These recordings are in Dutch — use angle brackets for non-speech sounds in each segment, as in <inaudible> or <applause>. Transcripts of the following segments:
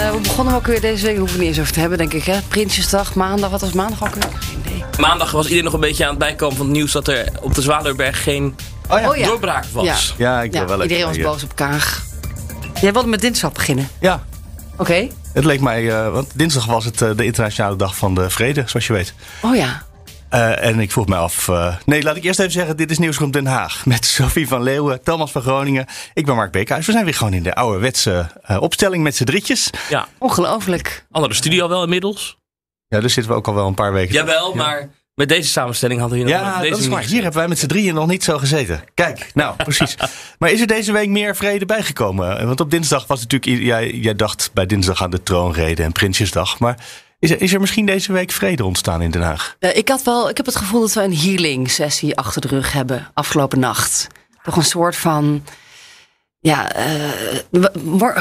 Eh, we begonnen ook weer deze week, hoeven we niet eens over te hebben, denk ik. Hè? Prinsjesdag, maandag, wat was maandag ook weer? Geen idee. Maandag was iedereen nog een beetje aan het bijkomen van het nieuws dat er op de Zwaluwberg geen Oh ja. doorbraak was. Ja, ik wil Ja, wel iedereen was ja. boos op Kaag. Jij wilde met dinsdag beginnen. Ja, Oké. het leek mij, eh, want dinsdag was het eh, de internationale dag van de vrede, zoals je weet. Oh ja. Eh, en ik vroeg me af. eh, nee, laat ik eerst even zeggen: dit is Nieuwsroom Den Haag. <laughs> Met Sophie van Leeuwen, Thomas van Groningen. Ik ben Mark Beekhuis. We zijn weer gewoon in de ouderwetse eh, opstelling met z'n drietjes. Ja, Ongelooflijk. andere studio wel inmiddels. Ja, daar zitten we ook al wel een paar weken. Jawel, maar met deze samenstelling hadden we hier nog Ja, deze dat is waar. Hier hebben wij met z'n drieën nog niet zo gezeten. Kijk, nou, <laughs> precies. Maar is er deze week meer vrede bijgekomen? Want op dinsdag was natuurlijk... Jij, jij dacht bij dinsdag aan de troonrede en Prinsjesdag. Maar is er, is er misschien deze week vrede ontstaan in Den Haag? Eh, ik, had wel, ik heb het gevoel dat we een healing sessie achter de rug hebben afgelopen nacht. Toch een soort van. Ja, eh,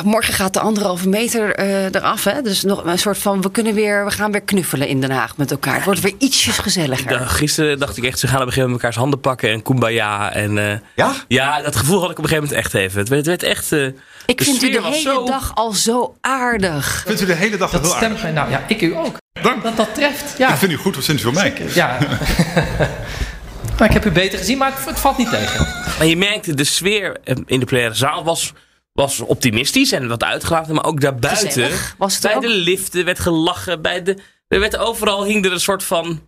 morgen gaat de anderhalve meter eh, eraf. Hè? Dus nog een soort van. We, kunnen weer, we gaan weer knuffelen in Den Haag met elkaar. Het wordt weer ietsjes gezelliger. Ja, gisteren dacht ik echt, ze gaan op een gegeven moment mekaars handen pakken en kumbaya. En, eh, Ja? ja, dat gevoel had ik op een gegeven moment echt even. Het werd, het werd echt... eh, ik vind u de hele zo- dag al zo aardig. Vindt u de hele dag Dat heel aardig? stemt mij. Nou ja, ik u ook. Dank. Dat, dat treft. Ja. Ik vind u goed, wat vindt u van mij? ja. <laughs> maar ik heb u beter gezien, maar het valt niet tegen. Maar je merkte, de sfeer in de plenaire zaal was, was optimistisch en wat uitgelaten. Maar ook daarbuiten, Gezellig was het bij ook. de liften werd gelachen. Bij de, er werd overal hing er een soort van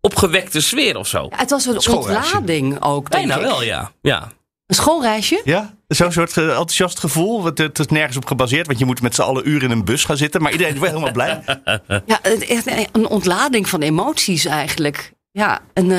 opgewekte sfeer of zo. Ja, het was een ontlading ook, denk Bijna ik. wel, ja. ja. Een schoolreisje? Ja? Zo'n soort eh, enthousiast gevoel. Het is nergens op gebaseerd. Want je moet met z'n allen uren in een bus gaan zitten. Maar iedereen is wel helemaal blij. <laughs> Ja, echt een ontlading van emoties eigenlijk. Ja, een eh,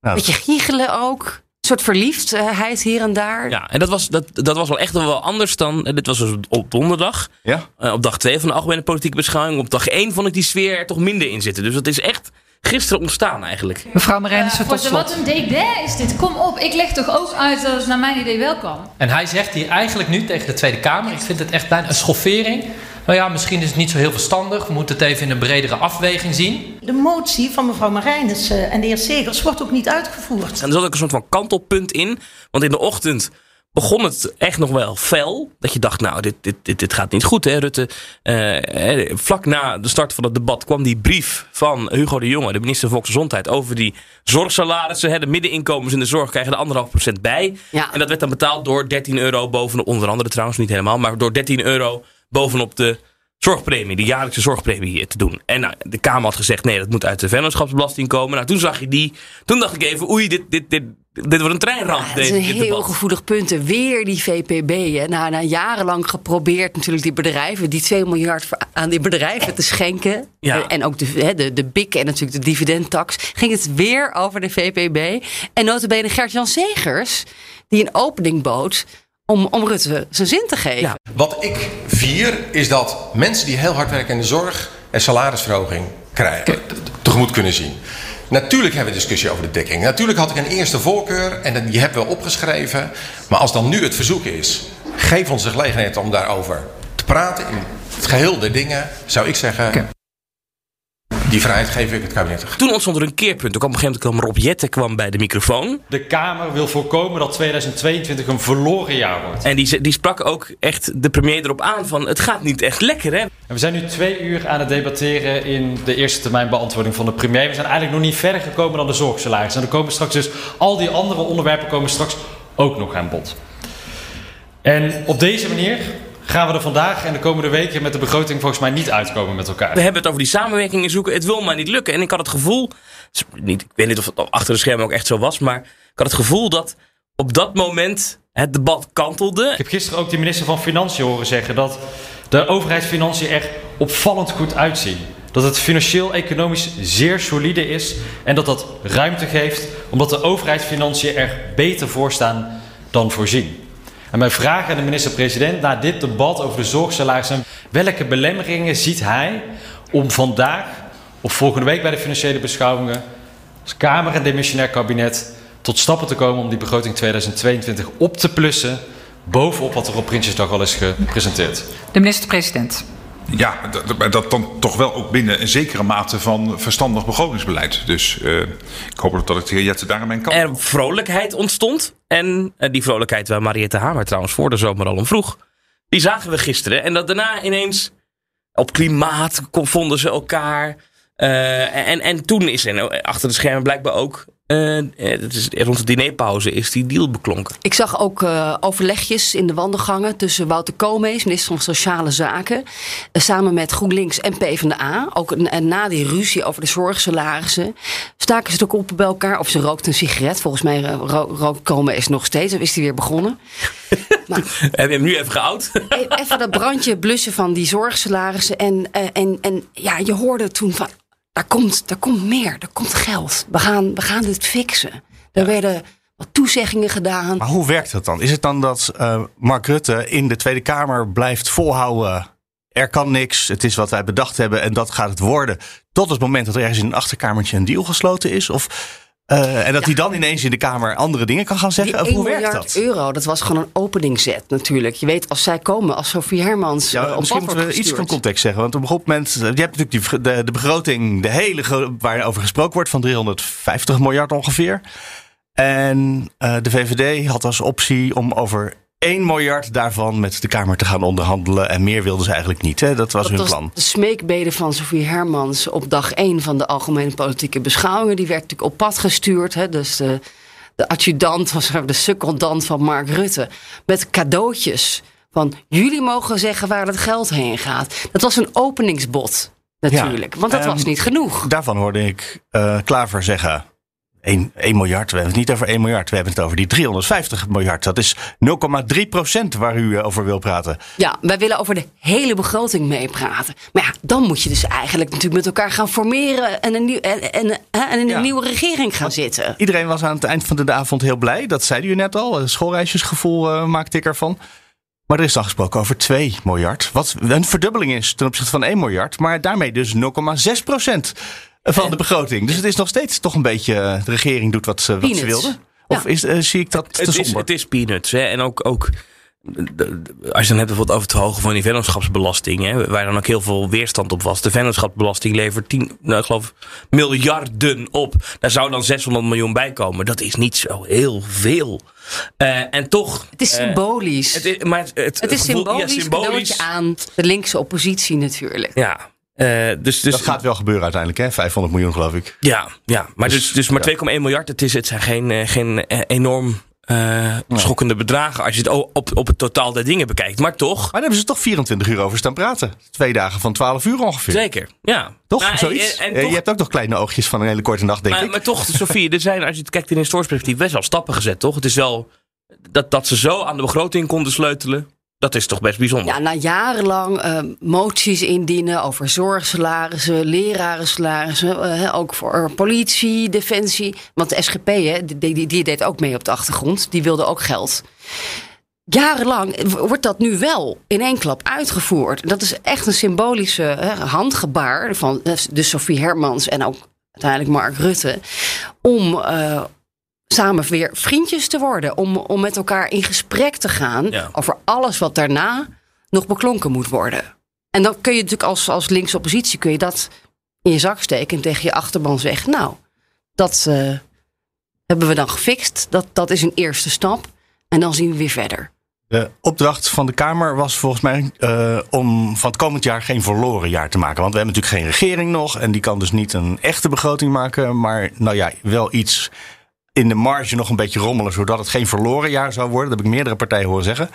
Nou, beetje giechelen ook. Een soort verliefdheid hier en daar. ja. En dat was, dat, dat was wel echt wel anders dan... eh, Dit was dus op donderdag. ja? Eh, op dag 2 van de algemene politieke beschouwing. Op dag 1 vond ik die sfeer er toch minder in zitten. Dus dat is echt gisteren ontstaan eigenlijk. Mevrouw Marijnissen, tot Voorzitter, wat een dédain is dit. Kom op, ik leg toch ook uit dat het naar mijn idee wel kan. En hij zegt hier eigenlijk nu tegen de Tweede Kamer... ik vind het echt bijna een schoffering. Nou ja, misschien is het niet zo heel verstandig. We moeten het even in een bredere afweging zien. De motie van mevrouw Marijnissen en de heer Segers wordt ook niet uitgevoerd. En er zat ook een soort van kantelpunt in. Want in de ochtend begon het echt nog wel fel. Dat je dacht, nou, dit, dit, dit, dit gaat niet goed, hè, Rutte. Eh, vlak na de start van het debat kwam die brief van Hugo de Jonge, de minister van Volksgezondheid, over die zorgsalarissen. Hè, de middeninkomens in de zorg krijgen er anderhalf procent bij. Ja. En dat werd dan betaald door 13 euro bovenop, onder andere trouwens niet helemaal, maar door 13 euro bovenop de zorgpremie, de jaarlijkse zorgpremie hier te doen. En nou, de Kamer had gezegd, nee, dat moet uit de vennootschapsbelasting komen. Nou, toen zag je die. Toen dacht ik even, oei, dit, dit, dit, dit wordt een treinramp. Ja, het is een dit heel debat. gevoelig punt. Weer die VPB. Hè. Na, na jarenlang geprobeerd natuurlijk die bedrijven, die 2 miljard aan die bedrijven te schenken. Ja. En ook de, hè, de, de BIC en natuurlijk de dividendtax. Ging het weer over de VPB. En notabene Gert-Jan Segers, die een opening bood om, om Rutte zijn zin te geven. Ja. Wat ik vier is dat mensen die heel hard werken in de zorg een salarisverhoging krijgen, tegemoet kunnen zien. Natuurlijk hebben we discussie over de dekking. Natuurlijk had ik een eerste voorkeur en dat- die hebben we opgeschreven. Maar als dan nu het verzoek is, geef ons de gelegenheid om daarover te praten in het geheel der dingen, zou ik zeggen, die vrijheid geef ik het kabinet. Toen ontstond er een keerpunt. Toen kwam op een gegeven moment kwam Rob Jetten kwam bij de microfoon. De Kamer wil voorkomen dat 2022 een verloren jaar wordt. En die, die sprak ook echt de premier erop aan van het gaat niet echt lekker hè. En we zijn nu twee uur aan het debatteren in de eerste termijn beantwoording van de premier. We zijn eigenlijk nog niet verder gekomen dan de zorgsalaris. En er komen straks dus al die andere onderwerpen komen straks ook nog aan bod. En op deze manier gaan we er vandaag en de komende weken met de begroting volgens mij niet uitkomen met elkaar. We hebben het over die samenwerkingen zoeken. Het wil maar niet lukken. En ik had het gevoel, niet, ik weet niet of het achter de schermen ook echt zo was, maar ik had het gevoel dat op dat moment het debat kantelde. Ik heb gisteren ook de minister van Financiën horen zeggen dat de overheidsfinanciën er opvallend goed uitzien. Dat het financieel-economisch zeer solide is en dat dat ruimte geeft omdat de overheidsfinanciën er beter voor staan dan voorzien. En mijn vraag aan de minister-president na dit debat over de zorgsalarissen: welke belemmeringen ziet hij om vandaag op volgende week bij de financiële beschouwingen als Kamer en demissionair kabinet tot stappen te komen om die begroting 2022 op te plussen bovenop wat er op Prinsjesdag al is gepresenteerd. De minister-president. Ja, dat, maar dat dan toch wel ook binnen een zekere mate van verstandig begrotingsbeleid. Dus uh, ik hoop dat ik de heer Jette daarmee kan. Er vrolijkheid ontstond. En uh, die vrolijkheid waar Mariette Hamer trouwens voor de zomer al om vroeg. Die zagen we gisteren. En dat daarna ineens op klimaat vonden ze elkaar. Uh, en, en toen is er achter de schermen blijkbaar ook uh, het is, rond de dinerpauze is die deal beklonken. Ik zag ook uh, overlegjes in de wandelgangen tussen Wouter Koolmees, minister van Sociale Zaken, uh, samen met GroenLinks en PvdA. Ook en na die ruzie over de zorgsalarissen staken ze ook op bij elkaar. Of ze rookten een sigaret. Volgens mij ro rookt Koolmees nog steeds. Of is hij weer begonnen? <laughs> maar, Heb je hem nu even geout? even dat brandje blussen van die zorgsalarissen. En, en, en ja, je hoorde toen van daar komt, daar komt meer, er komt geld. We gaan, we gaan dit fixen. Er werden wat toezeggingen gedaan. Maar hoe werkt dat dan? Is het dan dat uh, Mark Rutte in de Tweede Kamer blijft volhouden? Er kan niks, het is wat wij bedacht hebben en dat gaat het worden. Tot het moment dat er ergens in een achterkamertje een deal gesloten is? Of uh, en dat hij dan ineens in de Kamer andere dingen kan gaan zeggen. Die hoe werkt dat? euro, dat was gewoon een openingzet natuurlijk. Je weet, als zij komen, als Sofie Hermans. Ja, uh, misschien moeten we gestuurd. iets van context zeggen. Want op een gegeven moment. Je hebt natuurlijk die, de, de begroting, de hele waarover gesproken wordt, van 350 miljard ongeveer. En uh, de VVD had als optie om over 1 miljard daarvan met de Kamer te gaan onderhandelen. En meer wilden ze eigenlijk niet. Hè? Dat was dat hun was plan. De smeekbede van Sofie Hermans op dag 1 van de algemene politieke beschouwingen. Die werd natuurlijk op pad gestuurd. Hè? Dus de, de adjudant, was de secondant van Mark Rutte. Met cadeautjes. Van jullie mogen zeggen waar het geld heen gaat. Dat was een openingsbod natuurlijk. Ja, want dat um, was niet genoeg. Daarvan hoorde ik uh, Klaver zeggen. 1, 1 miljard. We hebben het niet over 1 miljard. We hebben het over die 350 miljard. Dat is 0,3 procent waar u over wil praten. Ja, wij willen over de hele begroting meepraten. Maar ja, dan moet je dus eigenlijk natuurlijk met elkaar gaan formeren en, een nieuw, en, en, en in een ja. nieuwe regering gaan zitten. Iedereen was aan het eind van de avond heel blij. Dat zei u net al. Schoolreisjesgevoel uh, maakte ik ervan. Maar er is dan gesproken over 2 miljard. Wat een verdubbeling is ten opzichte van 1 miljard. Maar daarmee dus 0,6 procent van de begroting. Dus het is nog steeds toch een beetje. De regering doet wat ze, wat ze wilde. Of Ja. is, uh, zie ik dat Het te is, somber? het is peanuts. Hè? En ook, ook de- de- als je dan hebt bijvoorbeeld over het verhogen van die vennootschapsbelasting, hè, waar dan ook heel veel weerstand op was. De vennootschapsbelasting levert 10, nou, ik geloof miljarden op. Daar zou dan 600 miljoen bij komen. Dat is niet zo heel veel. Eh, en toch. Het is eh, symbolisch. het is, maar het, het, het is gevoel- ja, symbolisch, symbolisch aan de linkse oppositie natuurlijk. Ja. Eh, dus, dus, dat gaat wel gebeuren uiteindelijk, hè? 500 miljoen, geloof ik. Ja, ja. maar dus, Dus, dus maar ja. 2,1 miljard. Het, is, het zijn geen, eh, geen eh, enorm schokkende bedragen als je het op, op het totaal der dingen bekijkt. Maar toch. Maar daar hebben ze toch 24 uur over staan praten. Twee dagen van 12 uur ongeveer. Zeker, ja. Toch? Maar, Zoiets? en- en toch- je hebt ook nog kleine oogjes van een hele korte nacht, denk maar, ik. maar toch, Sofie, er zijn, als je het kijkt in historisch perspectief, best wel stappen gezet, toch? Het is wel dat, dat ze zo aan de begroting konden sleutelen. Dat is toch best bijzonder. Ja, na jarenlang eh, moties indienen over zorgsalarissen, lerarensalarissen, eh, ook voor politie, defensie. Want de SGP, hè, die, die, die deed ook mee op de achtergrond. Die wilde ook geld. Jarenlang wordt dat nu wel in één klap uitgevoerd. Dat is echt een symbolische hè, handgebaar van eh, de Sofie Hermans en ook uiteindelijk Mark Rutte. Om eh, samen weer vriendjes te worden. Om, om met elkaar in gesprek te gaan Ja. over alles wat daarna nog beklonken moet worden. En dan kun je natuurlijk als, als linkse oppositie kun je dat in je zak steken en tegen je achterban zeggen. Nou, dat eh, hebben we dan gefixt. Dat, dat is een eerste stap. En dan zien we weer verder. De opdracht van de Kamer was volgens mij eh, om van het komend jaar geen verloren jaar te maken. Want we hebben natuurlijk geen regering nog. En die kan dus niet een echte begroting maken. Maar nou ja, wel iets in de marge nog een beetje rommelen. Zodat het geen verloren jaar zou worden. Dat heb ik meerdere partijen horen zeggen.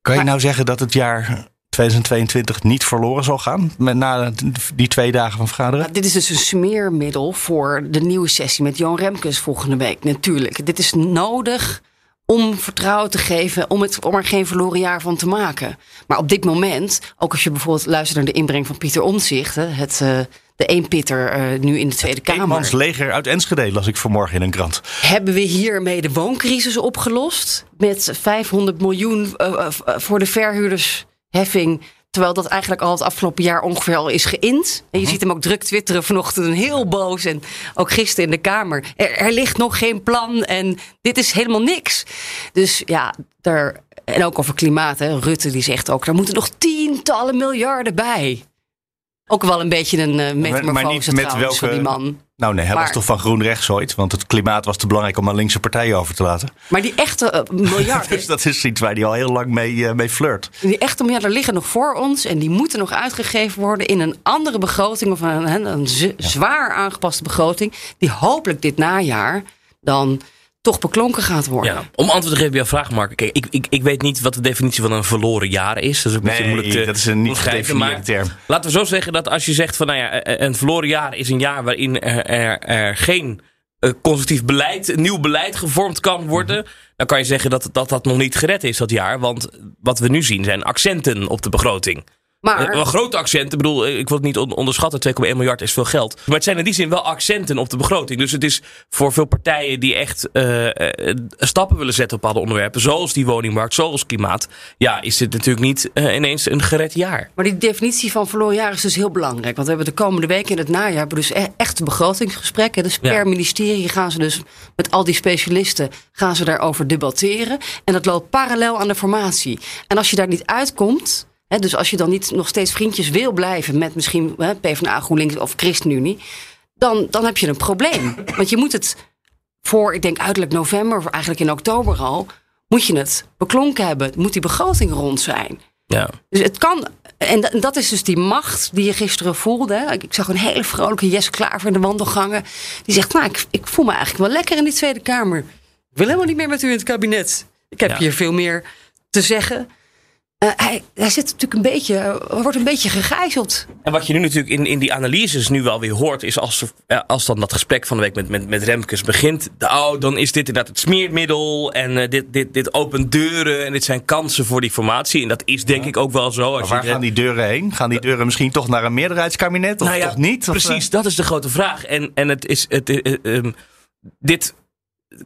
Kan je nou zeggen dat het jaar 2022 niet verloren zal gaan? Met, na die twee dagen van vergaderen? Nou, dit is dus een smeermiddel voor de nieuwe sessie met Johan Remkes volgende week. Natuurlijk. Dit is nodig om vertrouwen te geven, om, het, om er geen verloren jaar van te maken. Maar op dit moment, ook als je bijvoorbeeld luistert naar de inbreng van Pieter Omtzigt, het, eh, de eenpitter eh nu in de Tweede Kamer. Eenmans leger uit Enschede las ik vanmorgen in een krant. Hebben we hiermee de wooncrisis opgelost? Met 500 miljoen eh, voor de verhuurdersheffing Terwijl dat eigenlijk al het afgelopen jaar ongeveer al is geïnd. En je ziet hem ook druk twitteren vanochtend en heel boos. En ook gisteren in de Kamer. Er, er ligt nog geen plan en dit is helemaal niks. Dus ja, daar, en ook over klimaat. Hè. Rutte die zegt ook, er moeten nog tientallen miljarden bij. Ook wel een beetje een uh, metamorfose trouwens van die man. Nou nee, hij Maar- was toch van GroenRechts ooit? Want het klimaat was te belangrijk om aan linkse partijen over te laten. Maar die echte uh, miljarden, <laughs> Dus dat is iets waar hij al heel lang mee, eh, mee flirt. die echte miljarden liggen nog voor ons. En die moeten nog uitgegeven worden in een andere begroting. Of een, een, zwaar aangepaste begroting. Die hopelijk dit najaar dan toch beklonken gaat worden. Ja, om antwoord te geven op jouw vraag, Mark. Kijk, ik, ik, ik weet niet wat de definitie van een verloren jaar is. Dat is ook een beetje Nee, moeilijk te dat is een niet gedefinieerde maar term. Laten we zo zeggen dat als je zegt van, nou ja, eh, een verloren jaar is een jaar waarin er, er, er geen eh, constructief beleid, nieuw beleid gevormd kan worden. Mhm. Dan kan je zeggen dat, dat dat nog niet gered is dat jaar. Want wat we nu zien zijn accenten op de begroting. Maar Eh, Wel grote accenten. Ik bedoel, eh, ik wil het niet on- onderschatten. 2,1 miljard is veel geld. Maar het zijn in die zin wel accenten op de begroting. Dus het is voor veel partijen die echt eh, eh, stappen willen zetten op bepaalde onderwerpen. Zoals die woningmarkt, zoals klimaat. Ja, is dit natuurlijk niet eh, ineens een gered jaar. Maar die definitie van verloren jaar is dus heel belangrijk. Want we hebben de komende weken in het najaar hebben dus e- echte begrotingsgesprekken. Dus per Ja. ministerie gaan ze dus met al die specialisten gaan ze daarover debatteren. En dat loopt parallel aan de formatie. En als je daar niet uitkomt. Dus als je dan niet nog steeds vriendjes wil blijven met misschien hè, PvdA, GroenLinks of ChristenUnie. Dan, dan heb je een probleem. Want je moet het voor, ik denk uiterlijk november of eigenlijk in oktober al. Moet je het beklonken hebben. Moet die begroting rond zijn. Ja. Dus het kan, en da- dat is dus die macht die je gisteren voelde. Ik, ik zag een hele vrolijke Jesse Klaver in de wandelgangen. Die zegt, nou, ik, ik voel me eigenlijk wel lekker in die Tweede Kamer. Ik wil helemaal niet meer met u in het kabinet. Ik heb Ja. hier veel meer te zeggen. Eh, hij, hij zit natuurlijk een beetje, eh, wordt een beetje gegijzeld. En wat je nu natuurlijk in, in die analyses nu wel weer hoort, is als, er, eh, als dan dat gesprek van de week met, met, met Remkes begint. Oh, dan is dit inderdaad het smeermiddel. En eh, dit, dit, dit opent deuren. En dit zijn kansen voor die formatie. En dat is denk ik ook wel zo. Als Maar waar je, gaan die deuren heen? Gaan die deuren misschien toch naar een meerderheidskabinet? Of Nou ja, toch niet? Of, Precies, dat is de grote vraag. En, en het is. Het, eh, eh, ehm, dit.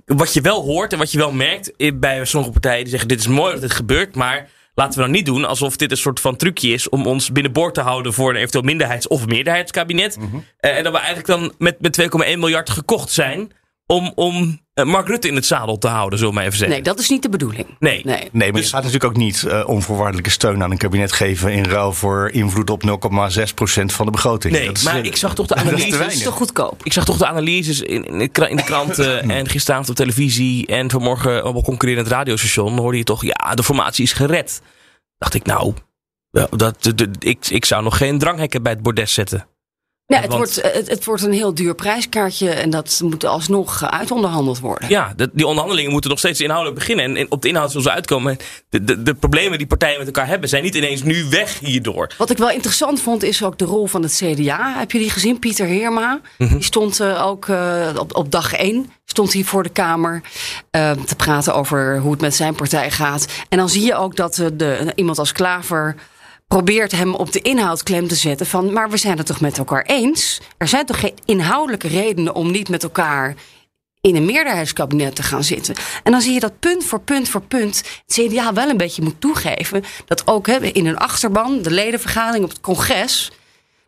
Wat je wel hoort en wat je wel merkt bij sommige partijen die zeggen: Dit is mooi dat dit gebeurt, maar laten we dan niet doen alsof dit een soort van trucje is om ons binnenboord te houden voor een eventueel minderheids- of meerderheidskabinet. Mhm. Eh, en dat we eigenlijk dan met, met 2,1 miljard gekocht zijn om, om eh, Mark Rutte in het zadel te houden, zullen we maar even zeggen. Nee, dat is niet de bedoeling. Nee. Nee. Nee, maar Dus- je gaat natuurlijk ook niet eh, onvoorwaardelijke steun aan een kabinet geven in ruil voor invloed op 0,6% van de begroting. Nee, Dat is, maar eh, ik zag toch de analyses. Dat is toch goedkoop. Ik zag toch de analyses in, in, de, kranten en gisteravond op televisie en vanmorgen op een concurrerend radiostation. hoorde je toch, ja, de formatie is gered. Dacht ik, nou, dat, de- de- ik, ik zou nog geen dranghekken bij het bordes zetten. Ja, het, Want- wordt, eh, het, het wordt een heel duur prijskaartje en dat moet alsnog eh, uitonderhandeld worden. Ja, de- die onderhandelingen moeten nog steeds inhoudelijk beginnen. En, en op de inhoud zullen ze uitkomen. De, de, de problemen die partijen met elkaar hebben, zijn niet ineens nu weg hierdoor. Wat ik wel interessant vond, is ook de rol van het CDA. Heb je die gezien? Pieter Heerma. Die stond eh, ook op, op dag één. Stond hij voor de Kamer te praten over hoe het met zijn partij gaat. En dan zie je ook dat de, iemand als Klaver probeert hem op de inhoud klem te zetten. Van, maar we zijn het toch met elkaar eens? Er zijn toch geen inhoudelijke redenen om niet met elkaar in een meerderheidskabinet te gaan zitten. En dan zie je dat punt voor punt voor punt het CDA wel een beetje moet toegeven dat ook hè, in hun achterban, de ledenvergadering op het congres,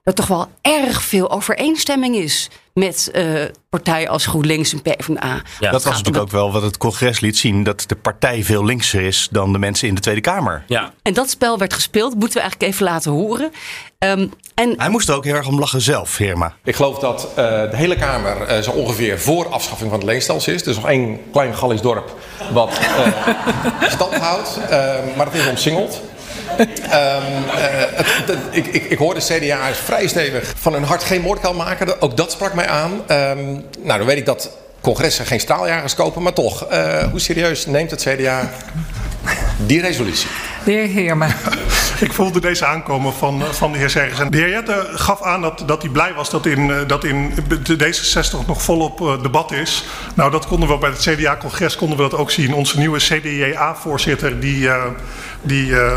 er toch wel erg veel overeenstemming is met eh, partijen als GroenLinks en PvdA. Ja, dat was natuurlijk ook wel wat het congres liet zien. Dat de partij veel linkser is dan de mensen in de Tweede Kamer. Ja, En dat spel werd gespeeld, moeten we eigenlijk even laten horen. Ehm, en Hij moest er ook heel erg om lachen zelf, Heerma. Ik geloof dat eh, de hele Kamer eh, zo ongeveer voor afschaffing van het leenstelsel is. Dus nog één klein Gallisch dorp wat eh, <laughs> stand houdt. Maar dat is omsingeld. Ehm, eh, ik, ik, ik hoorde CDA is vrij stevig van hun hart geen moord kan maken. Ook dat sprak mij aan. Ehm, nou, dan weet ik dat congressen geen straaljagers kopen. Maar toch, eh, hoe serieus neemt het CDA die resolutie? De heer. <laughs> Ik voelde deze aankomen van, eh, van de heer Segers. De heer Jette gaf aan dat, dat hij blij was dat in, eh, dat in de D66 nog volop eh, debat is. Nou, dat konden we bij het CDA-congres konden we dat ook zien. Onze nieuwe CDA-voorzitter, die, eh, die eh,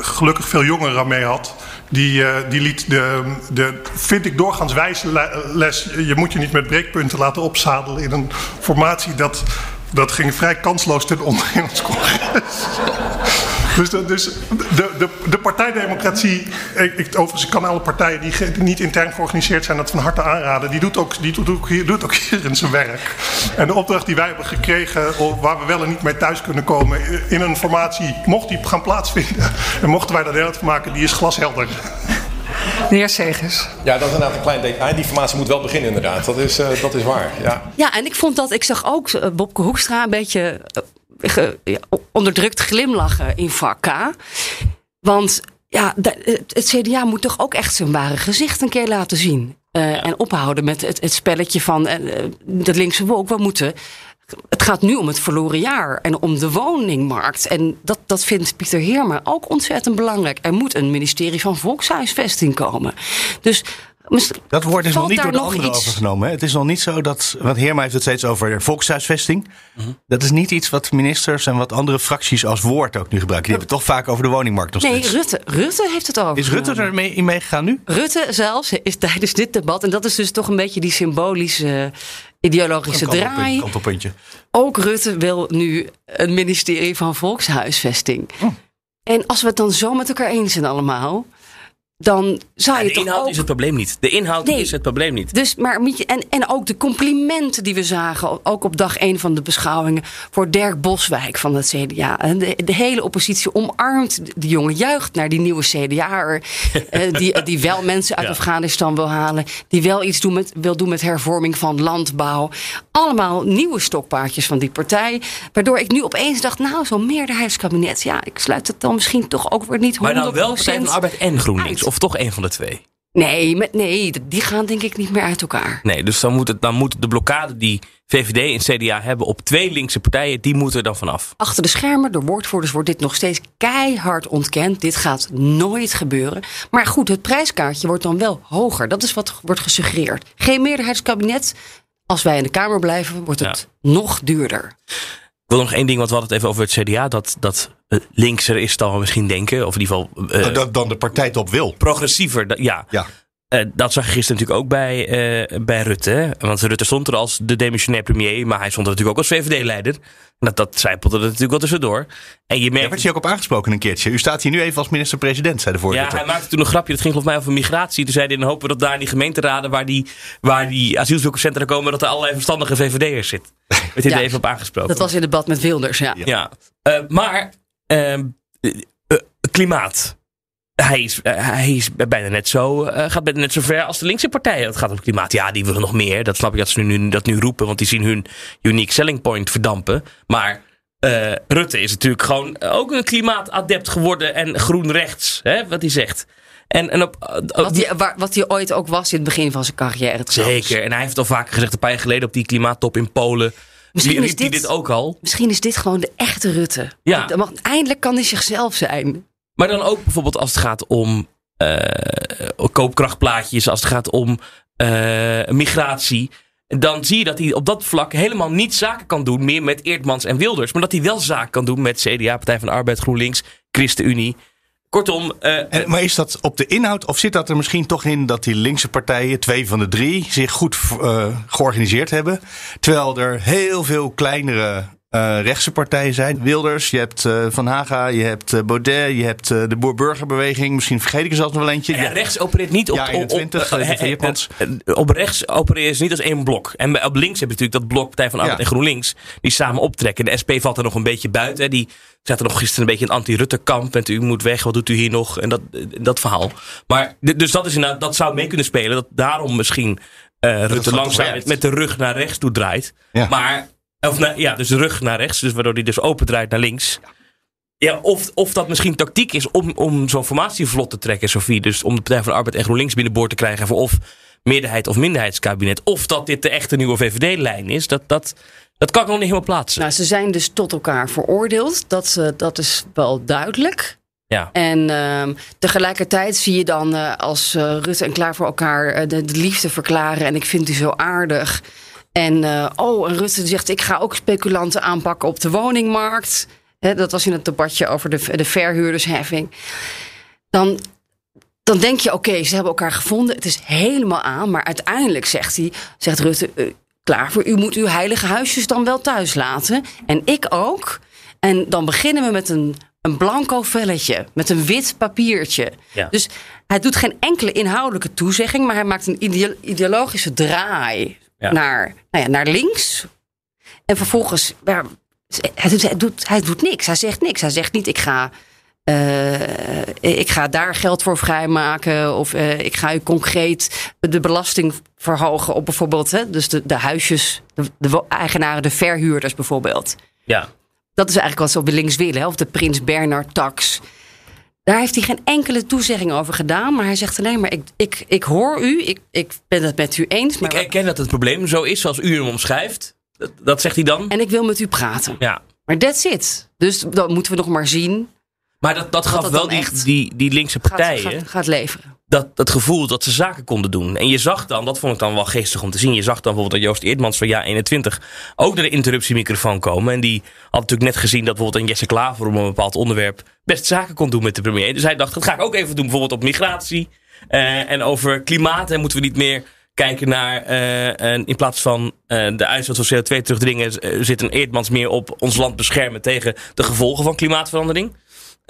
gelukkig veel jongeren mee had... Die, die liet de, de, vind ik doorgaans wijze le- les... je moet je niet met breekpunten laten opzadelen in een formatie... dat, dat ging vrij kansloos ten onder in ons congres. <laughs> Dus, de, dus de, de, de partijdemocratie, ik, ik, overigens ik kan alle partijen die, ge- die niet intern georganiseerd zijn dat van harte aanraden, die doet ook, die doet ook, hier, doet ook hierin zijn werk. En de opdracht die wij hebben gekregen, waar we wel en niet mee thuis kunnen komen, in een formatie, mocht die gaan plaatsvinden <laughs> en mochten wij daar deel uit van maken, die is glashelder. De heer Segers. Ja, dat is inderdaad een klein detail. Die formatie moet wel beginnen inderdaad. Dat is, eh, dat is waar. Ja. Ja, en ik vond dat, ik zag ook eh, Bobke Hoekstra een beetje eh, ge- onderdrukt glimlachen in vak K. Want ja, het, CDA moet toch ook echt zijn ware gezicht een keer laten zien. Eh, En ophouden met het, het spelletje van eh, de linkse wolk. We moeten. Het gaat nu om het verloren jaar en om de woningmarkt. En dat, dat vindt Pieter Heerma ook ontzettend belangrijk. Er moet een ministerie van Volkshuisvesting komen. Dus Dat woord is nog niet door de anderen iets- overgenomen. Hè? Het is nog niet zo dat. Want Heerma heeft het steeds over volkshuisvesting. Dat is niet iets wat ministers en wat andere fracties als woord ook nu gebruiken. Die hebben het toch vaak over de woningmarkt nog Nee, steeds. Rutte, Rutte heeft het over. Is Rutte er mee, in meegegaan nu? Rutte zelfs is <laughs> tijdens dit debat, en dat is dus toch een beetje die symbolische ideologische Een kantelpuntje, draai. kantelpuntje. Ook Rutte wil nu een ministerie van Volkshuisvesting. Oh. En als we het dan zo met elkaar eens zijn allemaal, dan zou je de toch inhoud ook... is het probleem niet. De inhoud Nee. is het probleem niet. Dus, maar, en, en ook de complimenten die we zagen, ook op dag één van de beschouwingen, voor Dirk Boswijk van het CDA. De, de hele oppositie omarmt de jongen, juicht naar die nieuwe CDA'er, <laughs> eh, die, die wel mensen uit Ja. Afghanistan wil halen, die wel iets doen met, wil doen met hervorming van landbouw. Allemaal nieuwe stokpaardjes van die partij, waardoor ik nu opeens dacht, nou, zo'n meerderheidskabinet, ja, ik sluit het dan misschien toch ook weer niet 100% Maar dan wel Partij van Arbeid en GroenLinks. Of toch een van de twee. Nee, met, nee, die gaan denk ik niet meer uit elkaar. Nee, dus dan moet, het, dan moet de blokkade die VVD en CDA hebben op twee linkse partijen, die moeten er dan vanaf. Achter de schermen, door woordvoerders, wordt dit nog steeds keihard ontkend. Dit gaat nooit gebeuren. Maar goed, het prijskaartje wordt dan wel hoger. Dat is wat wordt gesuggereerd. Geen meerderheidskabinet. Als wij in de Kamer blijven, wordt het nog duurder. Ik wil nog één ding, want we hadden het even over het CDA. Dat, dat linkser is dan we misschien denken. Of in ieder geval... eh, Oh, dat dan de partijtop wil. progressiever, dat- ja. Ja. Eh, dat zag je gisteren natuurlijk ook bij, eh, bij Rutte. hè. Want Rutte stond er als de demissionair premier. Maar hij stond er natuurlijk ook als VVD-leider. Dat, dat zijpelde er natuurlijk wel tussendoor. En je Daar merkt... werd je ook op aangesproken een keertje. U staat hier nu even als minister-president, zei de Ja, voorzitter. hij maakte toen een grapje. Dat ging volgens mij over migratie. Toen zei hij, dan hopen we dat daar in die gemeenteraden... waar die, waar die asielzoekerscentra komen... dat er allerlei verstandige VVD'ers zit. Werd hij Ja, er even op aangesproken. Dat was in debat met Wilders, ja. Ja, Eh, maar eh, eh, klimaat. Hij is, eh, hij is bijna net zo, eh, gaat bijna net zo ver als de linkse partijen. Het gaat om klimaat. Ja, die willen nog meer. Dat snap ik dat ze nu, dat nu roepen, want die zien hun unique selling point verdampen. Maar eh, Rutte is natuurlijk gewoon ook een klimaatadept geworden en groen rechts, hè, wat hij zegt. En, en op, op- Wat waar- wat hij ooit ook was in het begin van zijn carrière. trouwens. Zeker. En hij heeft al vaker gezegd, een paar jaar geleden op die klimaattop in Polen. Misschien is dit- dit ook al. Misschien is dit gewoon de echte Rutte. Ja. Eindelijk kan hij zichzelf zijn. Maar dan ook bijvoorbeeld als het gaat om eh, koopkrachtplaatjes, als het gaat om eh, migratie. Dan zie je dat hij op dat vlak helemaal niet zaken kan doen meer met Eerdmans en Wilders. Maar dat hij wel zaken kan doen met CDA, Partij van de Arbeid, GroenLinks, ChristenUnie. Kortom, En, maar is dat op de inhoud of zit dat er misschien toch in dat die linkse partijen, twee van de drie, zich goed eh, georganiseerd hebben? Terwijl er heel veel kleinere eh, rechtse partijen zijn. Wilders, je hebt eh, Van Haga, je hebt eh, Baudet, je hebt de Boer-Burgerbeweging. Misschien vergeet ik er zelfs nog wel eentje. ja, rechts opereert niet op, Ja, op, 21, op, op rechts opereren ze niet als één blok. En op links heb je natuurlijk dat blok Partij van Arbeid Ja. en GroenLinks. Die samen optrekken. De SP valt er nog een beetje buiten. hè. Die zaten nog gisteren een beetje in anti-Rutte kamp. En u moet weg, wat doet u hier nog? En dat, dat verhaal. Maar dus dat, is inderdaad, dat zou mee kunnen spelen. Dat daarom misschien Rutte langzaam met, de rug naar rechts toe draait. Maar, of na- ja, dus de rug naar rechts. Dus waardoor hij dus open draait naar links. Ja, of, of dat misschien tactiek is om, om zo'n formatie vlot te trekken, Sofie. Dus om de Partij van de Arbeid en GroenLinks binnenboord te krijgen voor of meerderheid of minderheidskabinet. Of dat dit de echte nieuwe VVD-lijn is. Dat, dat, dat kan ik nog niet helemaal plaatsen. Nou, ze zijn dus tot elkaar veroordeeld. Dat, eh, dat is wel duidelijk. Ja. En ehm, tegelijkertijd zie je dan eh, als eh, Rutte en Klaar voor elkaar de, de liefde verklaren. En ik vind u zo aardig. En eh, oh, en Rutte zegt: Ik ga ook speculanten aanpakken op de woningmarkt. Dat was in het debatje over de, de verhuurdersheffing. Dan, dan denk je: Oké, ze hebben elkaar gevonden. Het is helemaal aan. Maar uiteindelijk zegt hij: zegt Rutte. eh, Klaar voor u moet uw heilige huisjes dan wel thuis laten. En ik ook. En dan beginnen we met een een blanco velletje met een wit papiertje. Ja. Dus hij doet geen enkele inhoudelijke toezegging, maar hij maakt een ideo- ideologische draai Ja. naar, nou ja, naar links. En vervolgens, ja, hij, doet, hij, doet, niks. Hij zegt niks. Hij zegt niet, ik ga, eh, ik ga daar geld voor vrijmaken. Of eh, ik ga u concreet de belasting verhogen op bijvoorbeeld, hè, dus de, de huisjes, de, eigenaren, de verhuurders bijvoorbeeld. Ja. Dat is eigenlijk wat ze op de links willen. Hè? Of de Prins Bernard tax. Daar heeft hij geen enkele toezegging over gedaan. Maar hij zegt alleen maar, ik, ik, ik hoor u. Ik, ik ben het met u eens. Maar Ik erken dat het probleem zo is zoals u hem omschrijft. Dat, dat zegt hij dan. En ik wil met u praten. Ja. Maar that's it. Dus dan moeten we nog maar zien. Maar dat, dat gaf dat wel die, echt die, die linkse partijen. gaat, gaat leveren. dat, dat gevoel dat ze zaken konden doen. En je zag dan, dat vond ik dan wel geestig om te zien. Je zag dan bijvoorbeeld dat Joost Eerdmans van Ja 21 ook naar de interruptiemicrofoon komen. En die had natuurlijk net gezien dat bijvoorbeeld een Jesse Klaver om een bepaald onderwerp best zaken kon doen met de premier. Dus hij dacht, dat ga ik ook even doen, bijvoorbeeld op migratie eh, en over klimaat. En moeten we niet meer kijken naar, eh, en in plaats van eh, de uitstoot van CO2 terugdringen, zit een Eerdmans meer op ons land beschermen tegen de gevolgen van klimaatverandering.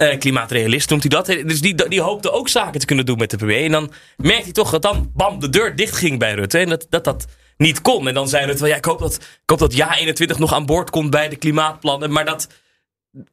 Eh, klimaatrealist noemt hij dat. Dus die, die hoopte ook zaken te kunnen doen met de premier. En dan merkte hij toch dat dan bam, de deur dicht ging bij Rutte. En dat dat, dat niet kon. En dan zei Rutte, ja, ik, hoop dat, ik hoop dat ja 21 nog aan boord komt bij de klimaatplannen. Maar dat,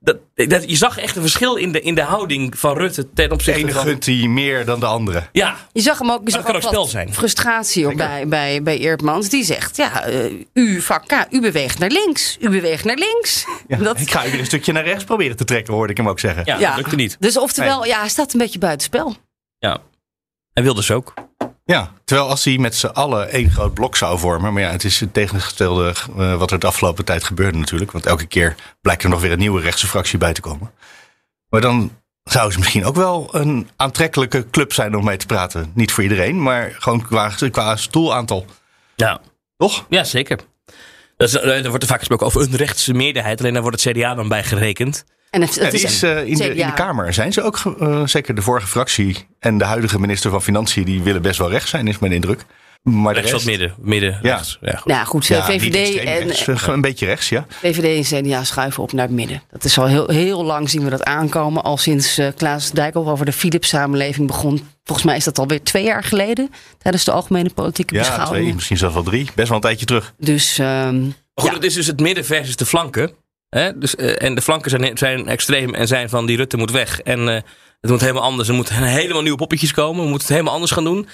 dat, dat, je zag echt een verschil in de, in de houding van Rutte ten De opzichte ene van... gunt hij meer dan de andere. Ja, Je zag hem ook, je zag dat ook ook spel wat zijn. frustratie op bij, bij, bij Eerdmans. Die zegt, ja, eh, u u beweegt naar links. U beweegt naar links. Ja, Dat- Ik ga weer een stukje naar rechts proberen te trekken, hoorde ik hem ook zeggen. ja, dat lukte niet. Dus oftewel, ja, hij staat een beetje buitenspel. Ja. En wilde dus ook. Ja, terwijl als hij met z'n allen één groot blok zou vormen. Maar ja, het is het tegengestelde eh, wat er de afgelopen tijd gebeurde natuurlijk. Want elke keer blijkt er nog weer een nieuwe rechtse fractie bij te komen. Maar dan zou ze misschien ook wel een aantrekkelijke club zijn om mee te praten. Niet voor iedereen, maar gewoon qua, qua stoelaantal. Ja. Toch? Ja, zeker. Er wordt er vaak gesproken over een rechtse meerderheid. Alleen daar wordt het CDA dan bij gerekend. En het, Ja, het die is, eh, in, de, in de Kamer zijn ze ook, eh, zeker de vorige fractie en de huidige minister van Financiën, die willen best wel rechts zijn, is mijn indruk. Maar de Rechts rest, midden. midden Ja. rechts. Ja, goed. Nou goed, Ja, niet VVD, en, rechts, eh, een beetje rechts, ja. VVD en CDA schuiven op naar het midden. Dat is al heel, heel lang zien we dat aankomen. Al sinds eh, Klaas Dijkhoff over de Philips-samenleving begon. Volgens mij is dat alweer twee jaar geleden. Tijdens de algemene politieke Ja, beschouwingen. twee, misschien zelfs wel drie. Best wel een tijdje terug. Dus ehm, goed, ja. het is dus het midden versus de flanken. Hè? Dus, eh, en de flanken zijn, zijn extreem en zijn van die Rutte moet weg. En eh, het moet helemaal anders. Er moeten helemaal nieuwe poppetjes komen. We moeten het helemaal anders gaan doen.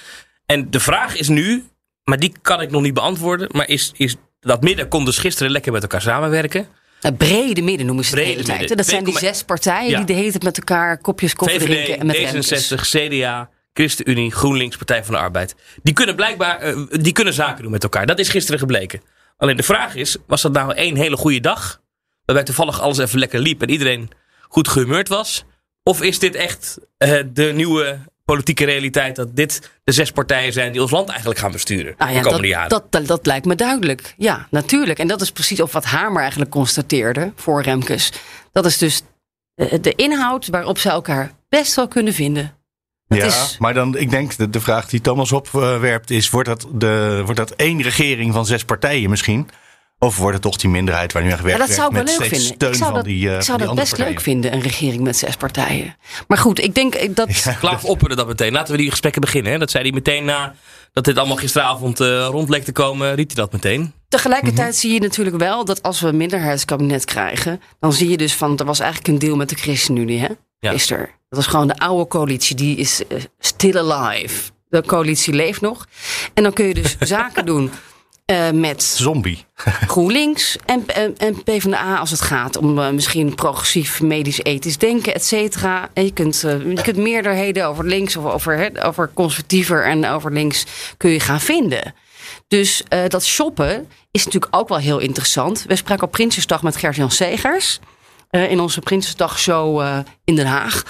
En de vraag is nu, maar die kan ik nog niet beantwoorden. Maar is, is dat midden kon dus gisteren lekker met elkaar samenwerken. het brede midden noemen ze het de Brede hele tijd. midden. Dat zijn die 2,1 zes partijen Ja. die de hele tijd met elkaar kopjes koffie drinken. En met Remkes. D66, CDA, ChristenUnie, GroenLinks, Partij van de Arbeid. Die kunnen blijkbaar eh, die kunnen zaken doen met elkaar. Dat is gisteren gebleken. Alleen de vraag is, was dat nou één hele goede dag? Waarbij toevallig alles even lekker liep en iedereen goed gehumeurd was? Of is dit echt eh, de nieuwe politieke realiteit dat dit de zes partijen zijn die ons land eigenlijk gaan besturen Nou ja, de komende dat, jaren? dat, dat, dat lijkt me duidelijk. Ja, natuurlijk. En dat is precies of wat Hamer eigenlijk constateerde voor Remkes. Dat is dus de, de inhoud waarop ze elkaar best wel kunnen vinden. Dat ja, is- maar dan, ik denk de, de vraag die Thomas opwerpt is: wordt dat, de, wordt dat één regering van zes partijen misschien? Of wordt het toch die minderheid waar nu echt Ja, werkt dat zou ik wel met leuk vinden. steun Ik zou van dat, die, eh, ik van zou dat best leuk vinden, een regering met zes partijen. Maar goed, ik denk eh, dat. Klaas opperde dat meteen. Laten we die gesprekken beginnen. Hè? Dat zei hij meteen na dat dit allemaal gisteravond eh, rond leek te komen. Riet hij dat meteen. Tegelijkertijd Mhm. zie je natuurlijk wel dat als we een minderheidskabinet krijgen, dan zie je dus van er was eigenlijk een deal met de ChristenUnie, hè? Ja. Gisteren. Dat was gewoon de oude coalitie, die is eh, still alive. De coalitie leeft nog. En dan kun je dus <laughs> zaken doen eh, met Zombie. <laughs> GroenLinks en, en, en PvdA als het gaat om eh, misschien progressief medisch ethisch denken, et cetera. En je kunt, eh, je kunt meerderheden over links of over, over conservatiever en over links kun je gaan vinden. Dus dat shoppen is natuurlijk ook wel heel interessant. We spraken op Prinsjesdag met Gert-Jan Segers. Eh, in onze Prinsjesdagshow eh in Den Haag.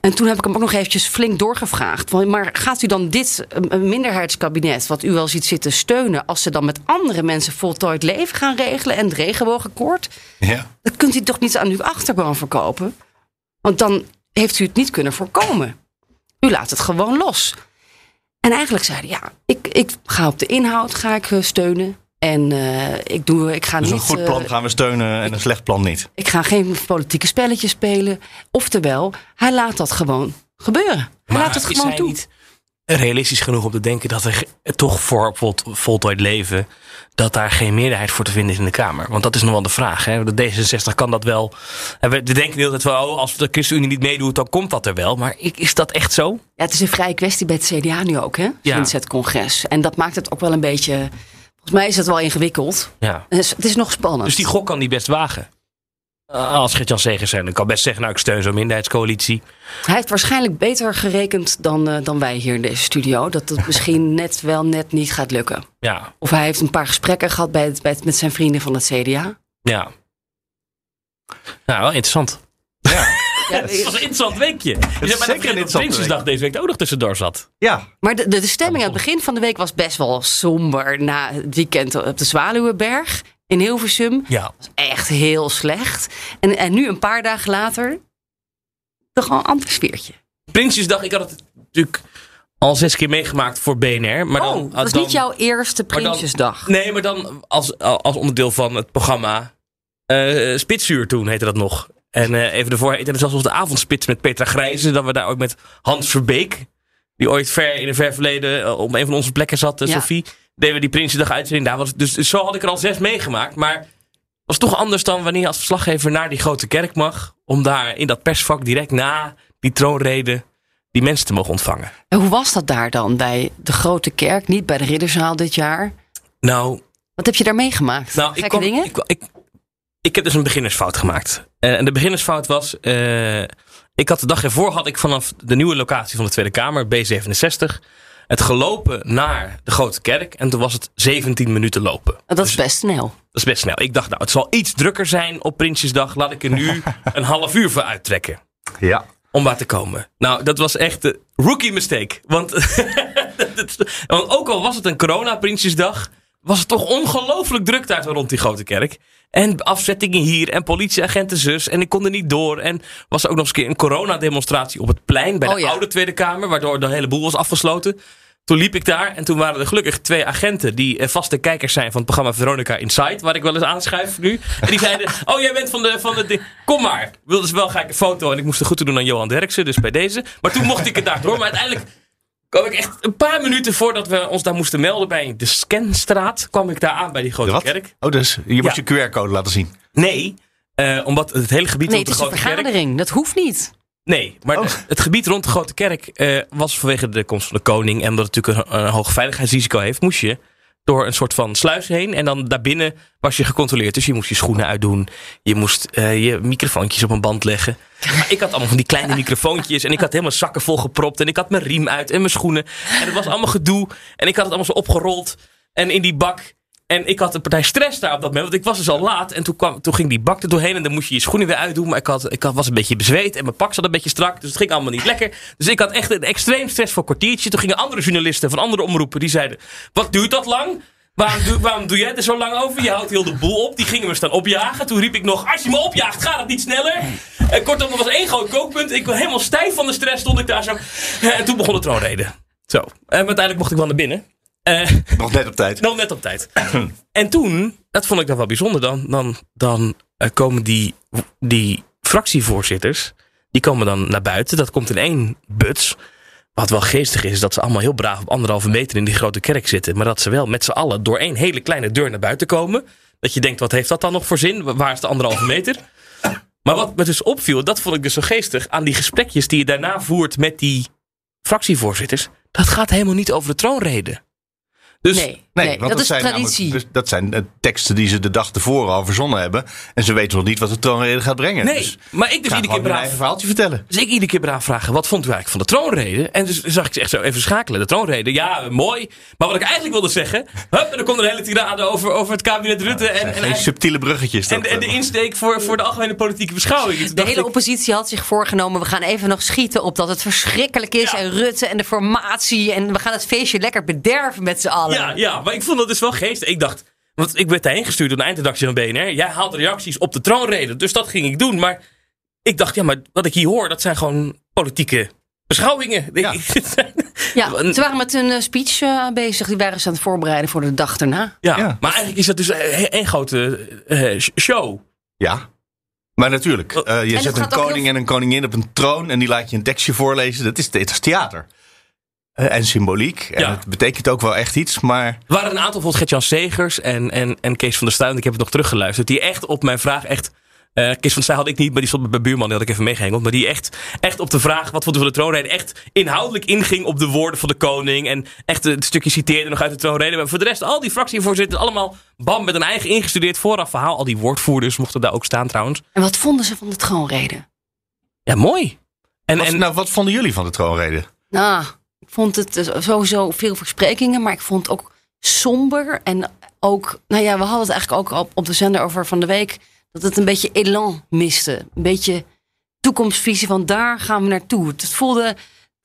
En toen heb ik hem ook nog eventjes flink doorgevraagd. Van, maar gaat u dan dit eh, minderheidskabinet, wat u wel ziet zitten, steunen... als ze dan met andere mensen voltooid leven gaan regelen... en het regenboogakkoord? Ja. Dat kunt u toch niet aan uw achterban verkopen? Want dan heeft u het niet kunnen voorkomen. U laat het gewoon los. En eigenlijk zeiden ja, ik, ik ga op de inhoud ga ik steunen. En eh, ik, doe, ik ga Dus niet. een goed plan eh, gaan we steunen en een slecht plan niet. ik ga geen politieke spelletjes spelen. Oftewel, hij laat dat gewoon gebeuren. Hij Maar laat het is gewoon toe. niet realistisch genoeg om te denken dat er toch voor bijvoorbeeld voltooid leven... dat daar geen meerderheid voor te vinden is in de Kamer? Want dat is nog wel de vraag. Hè? De D66 kan dat wel... En we denken de hele tijd van, oh, als de ChristenUnie niet meedoet... dan komt dat er wel. Maar is dat echt zo? Ja, het is een vrije kwestie bij het CDA nu ook, hè? Ja. Sinds het congres. En dat maakt het ook wel een beetje. Volgens mij is het wel ingewikkeld. Ja. Het is, het is nog spannend. Dus die gok kan die best wagen. Uh, als Gert-Jan Segers zijn, dan kan best zeggen... nou, ik steun zo'n minderheidscoalitie. Hij heeft waarschijnlijk beter gerekend dan, eh, dan wij hier in deze studio. Dat het misschien <laughs> net wel net niet gaat lukken. Ja, Of hij heeft een paar gesprekken gehad bij het, bij het- met zijn vrienden van het CDA. ja. Nou, wel interessant. Ja, Het was een interessant weekje. Zei zeker maar een dat Prinsjesdag week. deze week ook nog tussendoor zat. Ja, Maar de, de, de stemming aan het begin van de week was best wel somber. Na het weekend op de Zwaluwenberg in Hilversum. Ja. Echt heel slecht. En, en nu een paar dagen later. toch al een ander sfeertje. Prinsjesdag, ik had het natuurlijk al zes keer meegemaakt voor BNR. Maar dan, oh, dat is dan- niet jouw eerste maar dan- Prinsjesdag. Nee, maar dan als, als onderdeel van het programma eh Spitsuur toen heette dat nog. En eh, even ervoor heette het zelfs nog de avondspits met Petra Grijze. Dat we daar ook met Hans Verbeek, die ooit ver in een ver verleden eh, op een van onze plekken zat, Ja. Sophie. Deden we die Prinsjesdag uitzending daar. Was, dus, dus zo had ik er al zes meegemaakt. Maar het was toch anders dan wanneer je als verslaggever naar die grote kerk mag. Om daar in dat persvak direct na die troonrede die mensen te mogen ontvangen. En hoe was dat daar dan bij de Grote Kerk? Niet bij de Ridderzaal dit jaar. Nou, Wat heb je daar meegemaakt? Nou, ik, Gekke kwam, dingen? ik, ik, ik heb dus een beginnersfout gemaakt. Eh, en de beginnersfout was... eh, ik had de dag ervoor had ik vanaf de nieuwe locatie van de Tweede Kamer, B67... het gelopen naar de Grote Kerk. En toen was het 17 minuten lopen. dat is best snel. Dat is best snel. Ik dacht, nou, het zal iets drukker zijn op Prinsjesdag. Laat ik er nu <laughs> een half uur voor uittrekken. ja. Om waar te komen. Nou, dat was echt de rookie mistake. Want, <laughs> want ook al was het een corona-Prinsjesdag... was het toch ongelooflijk druk daar rond die grote kerk. En afzettingen hier en politieagenten zus. En ik kon er niet door. En was er ook nog eens een keer een coronademonstratie op het plein... bij de Oh ja. oude Tweede Kamer, waardoor de hele boel was afgesloten. Toen liep ik daar en toen waren er gelukkig twee agenten... die eh, vaste kijkers zijn van het programma Veronica Inside... waar ik wel eens aanschuif nu. En die zeiden, <laughs> oh jij bent van de... Van de, kom maar. Wilde ze wel gelijk een foto en ik moest de groeten doen aan Johan Derksen. Dus bij deze. Maar toen mocht ik het daar door. Maar uiteindelijk kwam ik echt een paar minuten voordat we ons daar moesten melden... bij de Scanstraat, kwam ik daar aan bij die grote Wat? kerk. Oh, dus je moest Ja. je QR-code laten zien. Nee, eh, omdat het hele gebied Nee, rond het de is een grote kerk... vergadering. Dat hoeft niet. Nee, maar Oh. het gebied rond de Grote Kerk eh, was vanwege de komst van de koning. En omdat het natuurlijk een, een hoog veiligheidsrisico heeft, moest je door een soort van sluis heen. En dan daarbinnen was je gecontroleerd. Dus je moest je schoenen uitdoen. Je moest eh, je microfoontjes op een band leggen. Maar ik had allemaal van die kleine <laughs> microfoontjes. En ik had helemaal zakken vol gepropt. En ik had mijn riem uit en mijn schoenen. En het was allemaal gedoe. En ik had het allemaal zo opgerold. En in die bak. En ik had een partij stress daar op dat moment. Want ik was dus al laat. En toen, kwam, toen ging die bak er doorheen. En dan moest je je schoenen weer uitdoen. Maar ik, had, ik had, was een beetje bezweet. En mijn pak zat een beetje strak. Dus het ging allemaal niet lekker. Dus ik had echt een extreem stressvol kwartiertje. Toen gingen andere journalisten van andere omroepen. Die zeiden, wat duurt dat lang? Waarom doe, waarom doe jij er zo lang over? Je houdt heel de boel op. Die gingen me staan opjagen. Toen riep ik nog, als je me opjaagt, gaat het niet sneller. En kortom, er was één groot kookpunt. Ik was helemaal stijf van de stress. Stond ik daar zo. En toen begon de troonrede. Zo. En uiteindelijk mocht ik wel naar binnen. Eh, Nog net op tijd. nog net op tijd. en toen, dat vond ik dan wel bijzonder, dan, dan, dan eh, komen die, die fractievoorzitters, die komen dan naar buiten. Dat komt in één buts. Wat wel geestig is, is dat ze allemaal heel braaf op anderhalve meter in die grote kerk zitten. Maar dat ze wel met z'n allen door één hele kleine deur naar buiten komen. Dat je denkt, wat heeft dat dan nog voor zin? Waar is de anderhalve meter? Maar wat me dus opviel, dat vond ik dus zo geestig aan die gesprekjes die je daarna voert met die fractievoorzitters. Dat gaat helemaal niet over de troonrede. Dus Nee, Nee, nee, want dat is zijn traditie. dus dat zijn eh, teksten die ze de dag tevoren al verzonnen hebben. En ze weten nog niet wat de troonrede gaat brengen. Nee, Dus maar ik dus iedere keer braaf. eigen verhaaltje vertellen. Dus ik iedere keer braaf vragen, wat vond u eigenlijk van de troonrede? En dus zag ik ze echt zo even schakelen. De troonrede, ja, mooi. Maar wat ik eigenlijk wilde zeggen... Hup, en dan komt er een hele tirade over, over het kabinet Rutte. en, en, subtiele bruggetjes. en, en de eh, insteek voor, voor de algemene politieke beschouwing. De hele ik, oppositie had zich voorgenomen. We gaan even nog schieten op dat het verschrikkelijk is. Ja. En Rutte en de formatie. En we gaan het feestje lekker bederven met z'n allen. Ja, ja, maar ik vond dat dus wel geestig. Ik dacht, want ik werd daarheen gestuurd door de eindredactie van BNR. Jij haalt reacties op de troonrede, dus dat ging ik doen. Maar ik dacht, ja, maar wat ik hier hoor, dat zijn gewoon politieke beschouwingen. Ja. Ik- <laughs> Ja, ze waren met een eh, speech eh, bezig. Die waren ze aan het voorbereiden voor de dag erna. Ja, maar eigenlijk is dat dus één grote eh, show. Ja. Maar natuurlijk, eh, je zet een koning heel- en een koningin op een troon en die laat je een tekstje voorlezen. Dat is, het is theater. Eh, en symboliek. En Ja. het betekent ook wel echt iets, maar Er waren een aantal, bijvoorbeeld Gert-Jan Segers en, en, en Kees van der Stuin, ik heb het nog teruggeluisterd, die echt op mijn vraag echt... eh, Kees van der Stuin had ik niet, maar die stond bij buurman, die had ik even meegehengeld. Maar die echt, echt op de vraag, wat vond u van de troonrede, echt inhoudelijk inging op de woorden van de koning. En echt het stukje citeerde nog uit de troonrede. Maar voor de rest, al die fractievoorzitters, allemaal bam, met een eigen ingestudeerd vooraf verhaal. Al die woordvoerders mochten daar ook staan trouwens. En wat vonden ze van de troonrede? Ja, mooi. En, wat, en, nou, wat vonden jullie van de troonrede? Nou, ik vond het eh, sowieso veel versprekingen, maar ik vond het ook somber. En ook, nou ja, we hadden het eigenlijk ook op, op de zender over van de week. Dat het een beetje elan miste. Een beetje toekomstvisie van daar gaan we naartoe. Het voelde,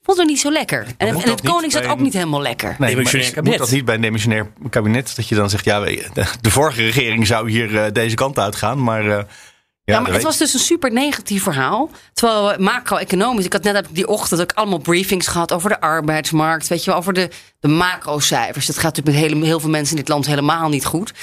voelde niet zo lekker. En, en het koning zat ook niet helemaal lekker. Nee, maar moet kabinet. dat niet bij een demissionair kabinet? Dat je dan zegt, ja, de, de vorige regering zou hier eh, deze kant uitgaan, maar... eh, ja, maar dat het was dus een super negatief verhaal. Terwijl macro-economisch, ik had net die ochtend ook allemaal briefings gehad over de arbeidsmarkt, weet je wel, over de, de macro-cijfers. Dat gaat natuurlijk met hele, heel veel mensen in dit land helemaal niet goed.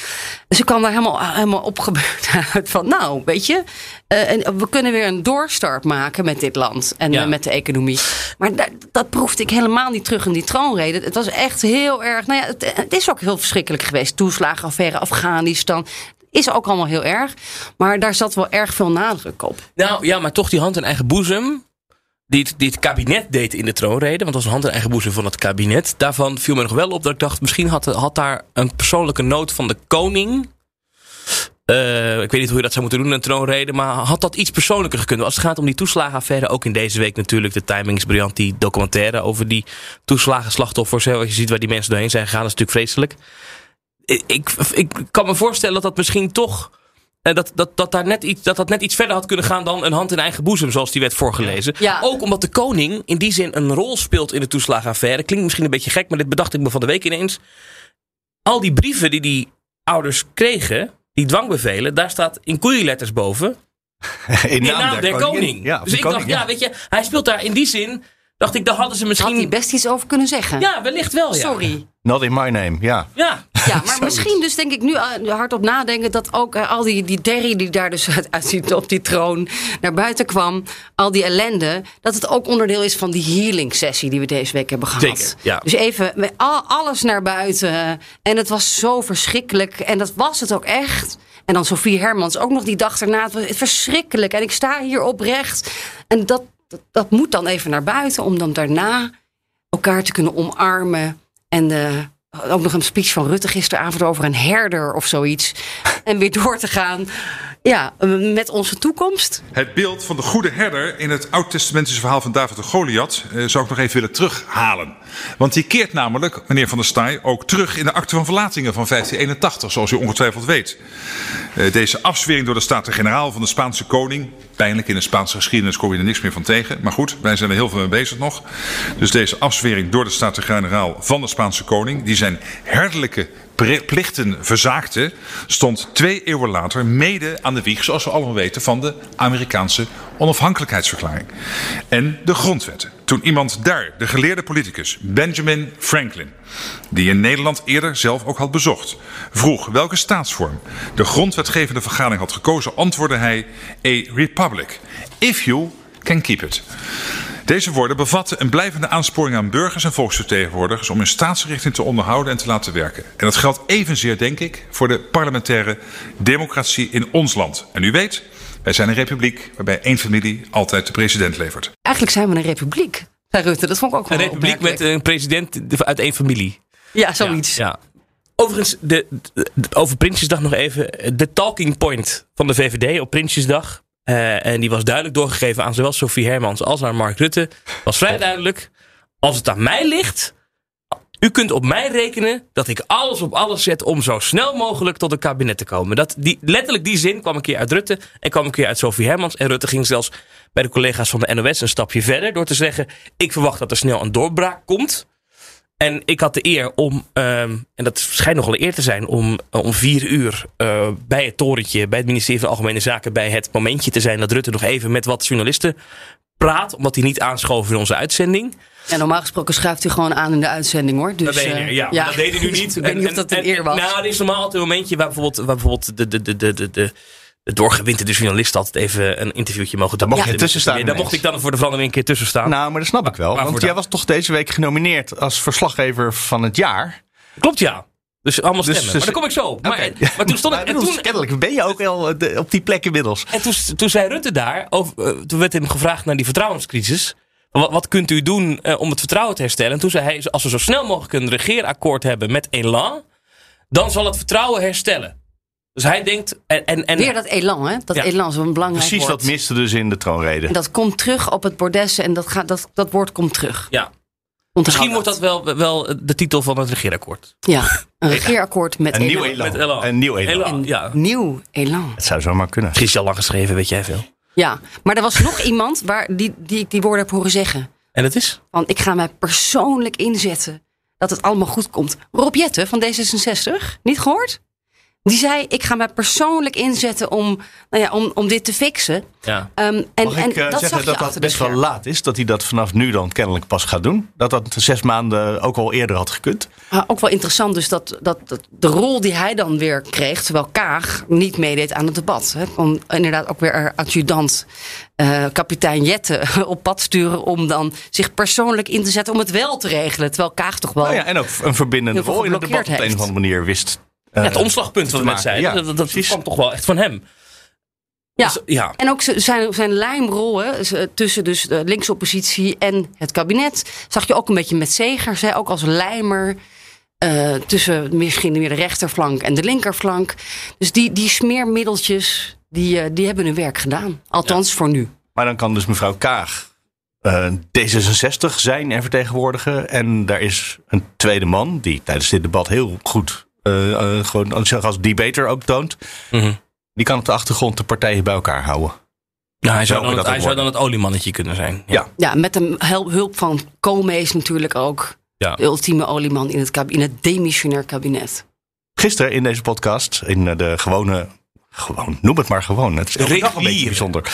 Dus ik kwam daar helemaal, helemaal opgebeurd <laughs> uit van, nou, weet je, eh, en we kunnen weer een doorstart maken met dit land en Ja. eh, met de economie. Maar da- dat proefde ik helemaal niet terug in die troonrede. Het was echt heel erg, nou ja, het, het is ook heel verschrikkelijk geweest. Toeslagenaffaire, Afghanistan. Is ook allemaal heel erg. Maar daar zat wel erg veel nadruk op. Nou ja, maar toch die hand in eigen boezem. Die het, kabinet deed in de troonrede. Want dat was een hand in eigen boezem van het kabinet. Daarvan viel me nog wel op dat ik dacht. Misschien had, had daar een persoonlijke noot van de koning. eh, ik weet niet hoe je dat zou moeten doen in een troonrede. Maar had dat iets persoonlijker gekund? Als het gaat om die toeslagenaffaire. Ook in deze week natuurlijk. De timing is briljant. Die documentaire over die toeslagenslachtoffers. Hè, als je ziet waar die mensen doorheen zijn gegaan. Dat is natuurlijk vreselijk. Ik, ik, kan me voorstellen dat dat misschien toch. eh, dat, dat, dat, daar net iets, dat dat net iets verder had kunnen gaan dan een hand in eigen boezem, zoals die werd voorgelezen. Ja. Ook omdat de koning in die zin een rol speelt in de toeslagenaffaire. Klinkt misschien een beetje gek, maar dit bedacht ik me van de week ineens. Al die brieven die die ouders kregen, die dwangbevelen, daar staat in koeienletters boven. <laughs> in In naam der koning. Ja, dus ik dacht, ja, weet je, hij speelt daar in die zin. Dacht ik, daar hadden ze Had hij misschien. best iets over kunnen zeggen. Ja, wellicht wel. Ja. Sorry. Not in my name, ja. Ja. Ja, <laughs> maar misschien dus denk ik nu uh, hardop nadenken dat ook uh, al die, die derrie die daar dus <laughs> uit, uit op die troon naar buiten kwam, al die ellende, dat het ook onderdeel is van die healing sessie die we deze week hebben gehad. Zeker, ja. Dus even met al, alles naar buiten en het was zo verschrikkelijk en dat was het ook echt. En dan Sofie Hermans ook nog die dag erna, het was verschrikkelijk en ik sta hier oprecht en dat, dat, dat moet dan even naar buiten om dan daarna elkaar te kunnen omarmen en de ook nog een speech van Rutte gisteravond over een herder of zoiets. <laughs> En weer door te gaan ja, met onze toekomst. Het beeld van de goede herder in het oud-testamentische verhaal van David de Goliath eh, zou ik nog even willen terughalen. Want die keert namelijk, meneer Van der Staaij, ook terug in de akte van verlatingen van 1581, zoals u ongetwijfeld weet. Eh, deze afzwering door de Staten-Generaal van de Spaanse koning. Pijnlijk in de Spaanse geschiedenis kom je er niks meer van tegen. Maar goed, wij zijn er heel veel mee bezig nog. Dus deze afzwering door de Staten-Generaal van de Spaanse koning, die zijn herderlijke plichten verzaakte, stond twee eeuwen later mede aan de wieg, zoals we allemaal weten, van de Amerikaanse onafhankelijkheidsverklaring. En de grondwetten. Toen iemand daar, de geleerde politicus Benjamin Franklin, die in Nederland eerder zelf ook had bezocht, vroeg welke staatsvorm de grondwetgevende vergadering had gekozen, antwoordde hij: A republic, if you can keep it. Deze woorden bevatten een blijvende aansporing aan burgers en volksvertegenwoordigers om hun staatsrichting te onderhouden en te laten werken. En dat geldt evenzeer, denk ik, voor de parlementaire democratie in ons land. En u weet, wij zijn een republiek waarbij één familie altijd de president levert. Eigenlijk zijn we een republiek, zei Rutte. Dat vond ik ook wel Een republiek met een president uit één familie. Ja, zoiets. Ja. Overigens, de, de- over Prinsjesdag nog even. De talking point van de VVD op Prinsjesdag. eh, en die was duidelijk doorgegeven aan zowel Sophie Hermans als aan Mark Rutte. Was vrij duidelijk. Als het aan mij ligt. U kunt op mij rekenen dat ik alles op alles zet om zo snel mogelijk tot een kabinet te komen. Dat, die, letterlijk die zin kwam een keer uit Rutte en kwam een keer uit Sophie Hermans. En Rutte ging zelfs bij de collega's van de NOS een stapje verder door te zeggen: Ik verwacht dat er snel een doorbraak komt. En ik had de eer om, ehm, en dat schijnt nogal een eer te zijn, om, eh, om vier uur eh, bij het torentje, bij het ministerie van Algemene Zaken, bij het momentje te zijn dat Rutte nog even met wat journalisten praat, omdat hij niet aanschoof in onze uitzending. Ja, normaal gesproken schuift u gewoon aan in de uitzending hoor. Dus, dat deed eh, hij, ja, dat deed hij nu <laughs> niet. ik weet niet of En- dat een en- eer was. Nou, er is normaal altijd een momentje waar bijvoorbeeld, waar bijvoorbeeld de, de, de, de, de, de, de doorgewinterde journalist altijd even een interviewtje mogen doen. mocht je tussen staan Daar mocht ik dan voor de verandering een keer tussen staan. Nou, maar dat snap ik wel. waarvoor Want dan? jij was toch deze week genomineerd als verslaggever van het jaar. Klopt ja. Dus allemaal Dus- stemmen. dus- maar daar kom ik zo. Maar, maar toen stond ik... Maar En toen, kennelijk ben je ook wel eh, op die plek inmiddels. En toen, toen zei Rutte daar, over, eh, toen werd hem gevraagd naar die vertrouwenscrisis. Wat, wat kunt u doen eh, om het vertrouwen te herstellen? En toen zei hij, als we zo snel mogelijk een regeerakkoord hebben met Elan, dan zal het vertrouwen herstellen. Dus hij denkt... En, en, en, Weer dat elan, hè? Dat Ja. elan is een belangrijk Precies, woord. dat miste dus in de troonrede. En dat komt terug op het bordessen en dat, gaat, dat, dat woord komt terug. ja. Onthoud Misschien wordt dat wel, wel de titel van het regeerakkoord. Ja, een <laughs> regeerakkoord met Een nieuw elan. elan. Met Elan. Een nieuw elan. Elan, ja. Nieuw elan. Het zou zomaar kunnen. Al lang geschreven, weet jij veel. Ja, maar er was nog <laughs> iemand waar die, die ik die woorden heb horen zeggen. En dat is? Van ik ga mij persoonlijk inzetten dat het allemaal goed komt. Rob Jetten van D66, niet gehoord? Die zei, ik ga mij persoonlijk inzetten om, nou ja, om, om dit te fixen. Ja. Ehm, en, Mag en ik eh, dat zeggen dat dat best wel laat is? Dat hij dat vanaf nu dan kennelijk pas gaat doen? Dat dat zes maanden ook al eerder had gekund? Ah, ook wel interessant dus dat, dat, dat de rol die hij dan weer kreeg... terwijl Kaag niet meedeed aan het debat. Hè, om inderdaad ook weer er adjudant eh, kapitein Jette <laughs> op pad sturen... om dan zich persoonlijk in te zetten om het wel te regelen. Terwijl Kaag toch wel... Nou ja, en ook een verbindende rol in het debat op een of andere manier wist. Ja, het omslagpunt wat we te net maken. zeiden, Ja, dat, dat precies. kwam toch wel echt van hem. Ja. Dus, ja. En ook zijn, zijn lijmrol hè, z- tussen dus de linkse oppositie en het kabinet... zag je ook een beetje met Segers, hè, ook als lijmer... eh, tussen misschien meer de rechterflank en de linkerflank. Dus die, die smeermiddeltjes, die, eh, die hebben hun werk gedaan. Althans voor nu. Maar dan kan dus mevrouw Kaag eh, D66 zijn en vertegenwoordigen. En daar is een tweede man die tijdens dit debat heel goed gewoon als, als debater ook toont. Mhm. Die kan op de achtergrond de partijen bij elkaar houden. Ja, hij zou, dan, het, ook hij zou dan het oliemannetje kunnen zijn. Ja. Ja, met de hulp van Koolmees natuurlijk ook. Ja. De ultieme olieman in het, kab- in het demissionair kabinet. Gisteren in deze podcast, in eh, de gewone. Gewoon, noem het maar gewoon. Het is elke dag een beetje bijzonder.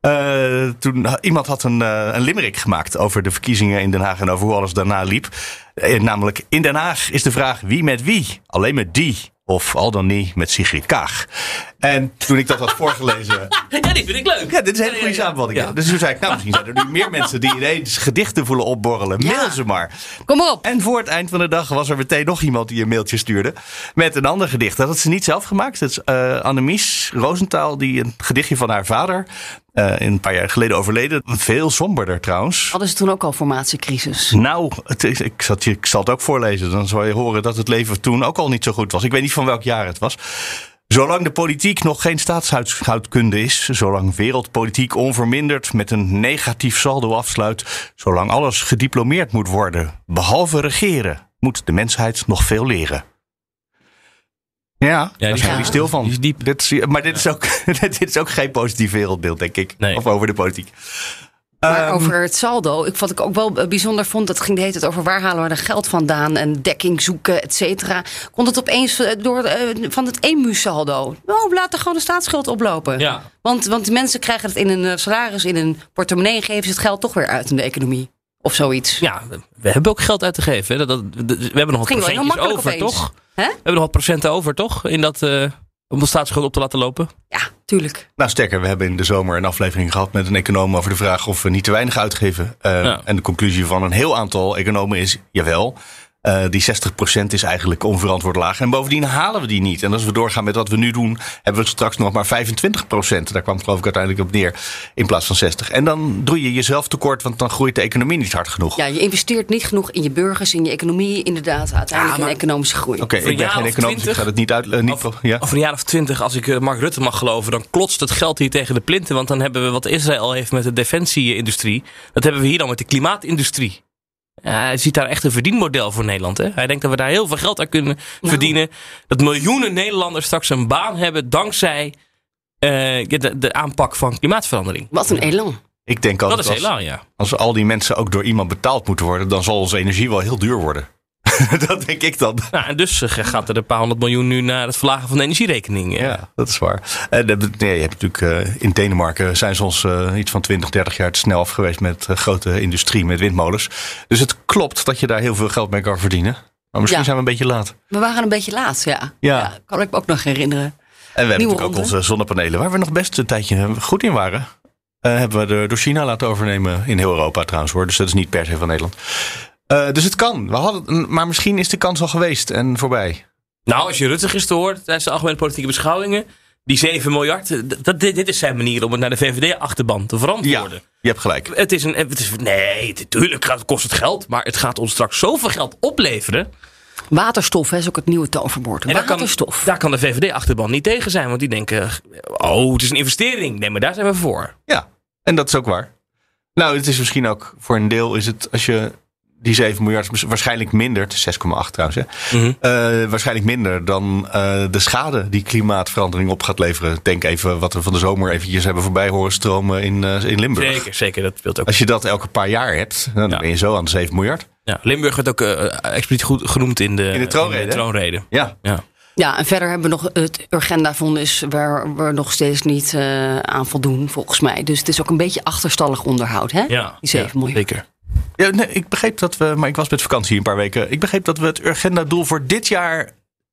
Eh, toen iemand had een, eh, een limerick gemaakt over de verkiezingen in Den Haag en over hoe alles daarna liep. Eh, namelijk, in Den Haag is de vraag wie met wie? Alleen met die. Of al dan niet met Sigrid Kaag. En toen ik dat had voorgelezen. <laughs> Ja, die vind ik leuk. Ja, dit is een hele goede samenvatting. Ja. Dus toen zei ik, nou misschien zijn er nu meer mensen die ineens gedichten voelen opborrelen. Mail ze maar. Kom op. En voor het eind van de dag was er meteen nog iemand die een mailtje stuurde. Met een ander gedicht. Dat had ze niet zelf gemaakt. Dat is uh, Annemies Roosentaal, die een gedichtje van haar vader. Uh, een paar jaar geleden overleden. Veel somberder trouwens. Hadden ze toen ook al formatiecrisis? Nou, het is, ik, zat, ik zal het ook voorlezen. Dan zal je horen dat het leven toen ook al niet zo goed was. Ik weet niet van welk jaar het was. Zolang de politiek nog geen staatshoudkunde is, zolang wereldpolitiek onverminderd met een negatief saldo afsluit, zolang alles gediplomeerd moet worden, behalve regeren, moet de mensheid nog veel leren. Ja, Ja, daar die zijn we stil van. die is diep. Dit is, maar dit is, ook, <laughs> dit is ook geen positief wereldbeeld, denk ik. Nee. Of over de politiek. Maar Ehm, over het saldo, ik, wat ik ook wel bijzonder vond, dat ging de hele tijd over waar halen we de geld vandaan en dekking zoeken, et cetera. Komt het opeens eh, door eh, van het EMU-saldo? Oh, laat er gewoon de staatsschuld oplopen. Ja. Want, want de mensen krijgen het in een eh, salaris, in een portemonnee en geven ze het geld toch weer uit in de economie. Of zoiets. Ja, we- hebben ook geld uit te geven. hè. Dat, dat, we hebben nog wat makkelijk over, opeens. toch? Hè? We hebben nog wat procenten over, toch? In dat, eh, om de staatsschuld op te laten lopen. Ja, tuurlijk. Nou, sterker, we hebben in de zomer een aflevering gehad met een econoom over de vraag of we niet te weinig uitgeven. Uh, Ja. En de conclusie van een heel aantal economen is: jawel. Uh, die 60% is eigenlijk onverantwoord laag. En bovendien halen we die niet. En als we doorgaan met wat we nu doen, hebben we straks nog maar 25%. Daar kwam het geloof ik uiteindelijk op neer. In plaats van 60. En dan doe je jezelf tekort, want dan groeit de economie niet hard genoeg. Ja, je investeert niet genoeg in je burgers, in je economie, inderdaad, uiteindelijk Ja, maar- in economische groei. Oké, ik ben geen econoom, dus ik 20? ga het niet uit. eh, niet, Of- ja? Over een jaar of twintig, als ik eh, Mark Rutte mag geloven, dan klotst het geld hier tegen de plinten. Want dan hebben we wat Israël heeft met de defensieindustrie. Dat hebben we hier dan met de klimaatindustrie. Ja, hij ziet daar echt een verdienmodel voor Nederland. Hè? Hij denkt dat we daar heel veel geld aan kunnen verdienen. Dat miljoenen Nederlanders straks een baan hebben dankzij eh, de, de aanpak van klimaatverandering. Wat een elan. Ik denk Dat altijd is als, heel lang, ja. als al die mensen ook door iemand betaald moeten worden, dan zal onze energie wel heel duur worden. <laughs> dat denk ik dan. Nou, en dus eh, gaat er een paar honderd miljoen nu naar het verlagen van de energierekening. Ja, dat is waar. En, eh, nee, je hebt natuurlijk eh, in Denemarken zijn ze ons eh, iets van 20, 30 jaar te snel af geweest met eh, grote industrie, met windmolens. Dus het klopt dat je daar heel veel geld mee kan verdienen. Maar misschien Ja. zijn we een beetje laat. We waren een beetje laat, ja. Ja. kan ik me ook nog herinneren. En we hebben Nieuwe natuurlijk ook onze zonnepanelen, waar we nog best een tijdje goed in waren. Eh, hebben we de, door China laten overnemen in heel Europa trouwens hoor. Dus dat is niet per se van Nederland. Eh, dus het kan. We hadden, maar misschien is de kans al geweest en voorbij. Nou, als je Rutte gisteren hoort tijdens de algemene politieke beschouwingen. Die 7 miljard, dat, dit, dit is zijn manier om het naar de VVD-achterban te verantwoorden. Je hebt gelijk. Het is een, het is, nee, natuurlijk kost het geld. Maar het gaat ons straks zoveel geld opleveren. Waterstof hè, is ook het nieuwe toverwoord. En daar kan, Waterstof. daar kan de VVD-achterban niet tegen zijn. Want die denken, oh, het is een investering. Nee, maar daar zijn we voor. Ja, en dat is ook waar. Nou, het is misschien ook voor een deel is het als je die 7 miljard is waarschijnlijk minder, het is 6,8 trouwens, hè. Eh, waarschijnlijk minder dan eh, de schade die klimaatverandering op gaat leveren. Denk even wat we van de zomer eventjes hebben voorbij horen stromen in, eh, in Limburg. Zeker, zeker. Dat speelt ook. Als je dat elke paar jaar hebt, dan ben je zo aan de 7 miljard. Ja, Limburg werd ook expliciet goed genoemd in de, In de troonrede, in de hè? troonrede. Ja. ja. Ja, en verder hebben we nog het Urgenda-fonds waar we nog steeds niet eh, aan voldoen, volgens mij. Dus het is ook een beetje achterstallig onderhoud, hè? Ja, Die 7 miljoen. Zeker. Ja, nee, ik begreep dat we, maar ik was met vakantie een paar weken. Ik begreep dat we het Urgenda-doel voor dit jaar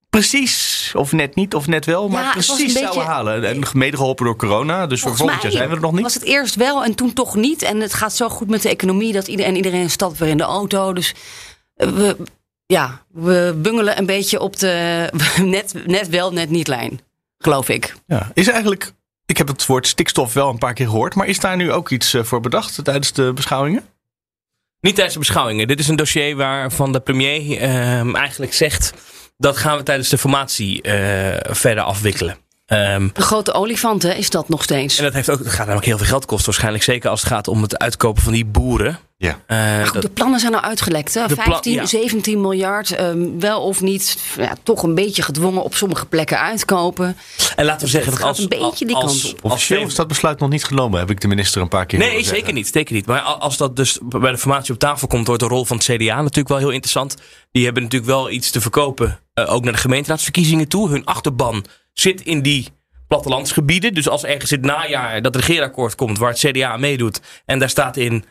precies, of net niet, of net wel, maar Ja, precies zouden halen. En mede geholpen door corona, dus voor volgend jaar zijn we er nog niet. was het eerst wel en toen toch niet. En het gaat zo goed met de economie dat iedereen, iedereen stapt weer in de auto. Dus eh, we, ja, we bungelen een beetje op de <laughs> net, net wel, net niet lijn, geloof ik. Ja, is eigenlijk, ik heb het woord stikstof wel een paar keer gehoord, maar is daar nu ook iets eh, voor bedacht tijdens de beschouwingen? Niet tijdens de beschouwingen. Dit is een dossier waarvan de premier ehm, eigenlijk zegt... dat gaan we tijdens de formatie eh, verder afwikkelen. Ehm, Een grote olifant hè, is dat nog steeds. en dat, heeft ook, dat gaat namelijk heel veel geld kosten waarschijnlijk. Zeker als het gaat om het uitkopen van die boeren. Ja. Eh, goed, dat- de plannen zijn nou uitgelekt. Hè? De pla- 15, ja. 17 miljard, ehm, wel of niet, ja, toch een beetje gedwongen op sommige plekken uitkopen. en laten we zeggen Het dat gaat als, een beetje die als, kant op. als Officieel is dat besluit nog niet genomen, heb ik de minister een paar keer Nee, zeker zeggen. niet, zeker niet. Maar als dat dus bij de formatie op tafel komt, wordt de rol van het CDA natuurlijk wel heel interessant. Die hebben natuurlijk wel iets te verkopen, eh, ook naar de gemeenteraadsverkiezingen toe. Hun achterban zit in die plattelandsgebieden. Dus als ergens het najaar dat regeerakkoord komt waar het CDA meedoet. En daar staat in,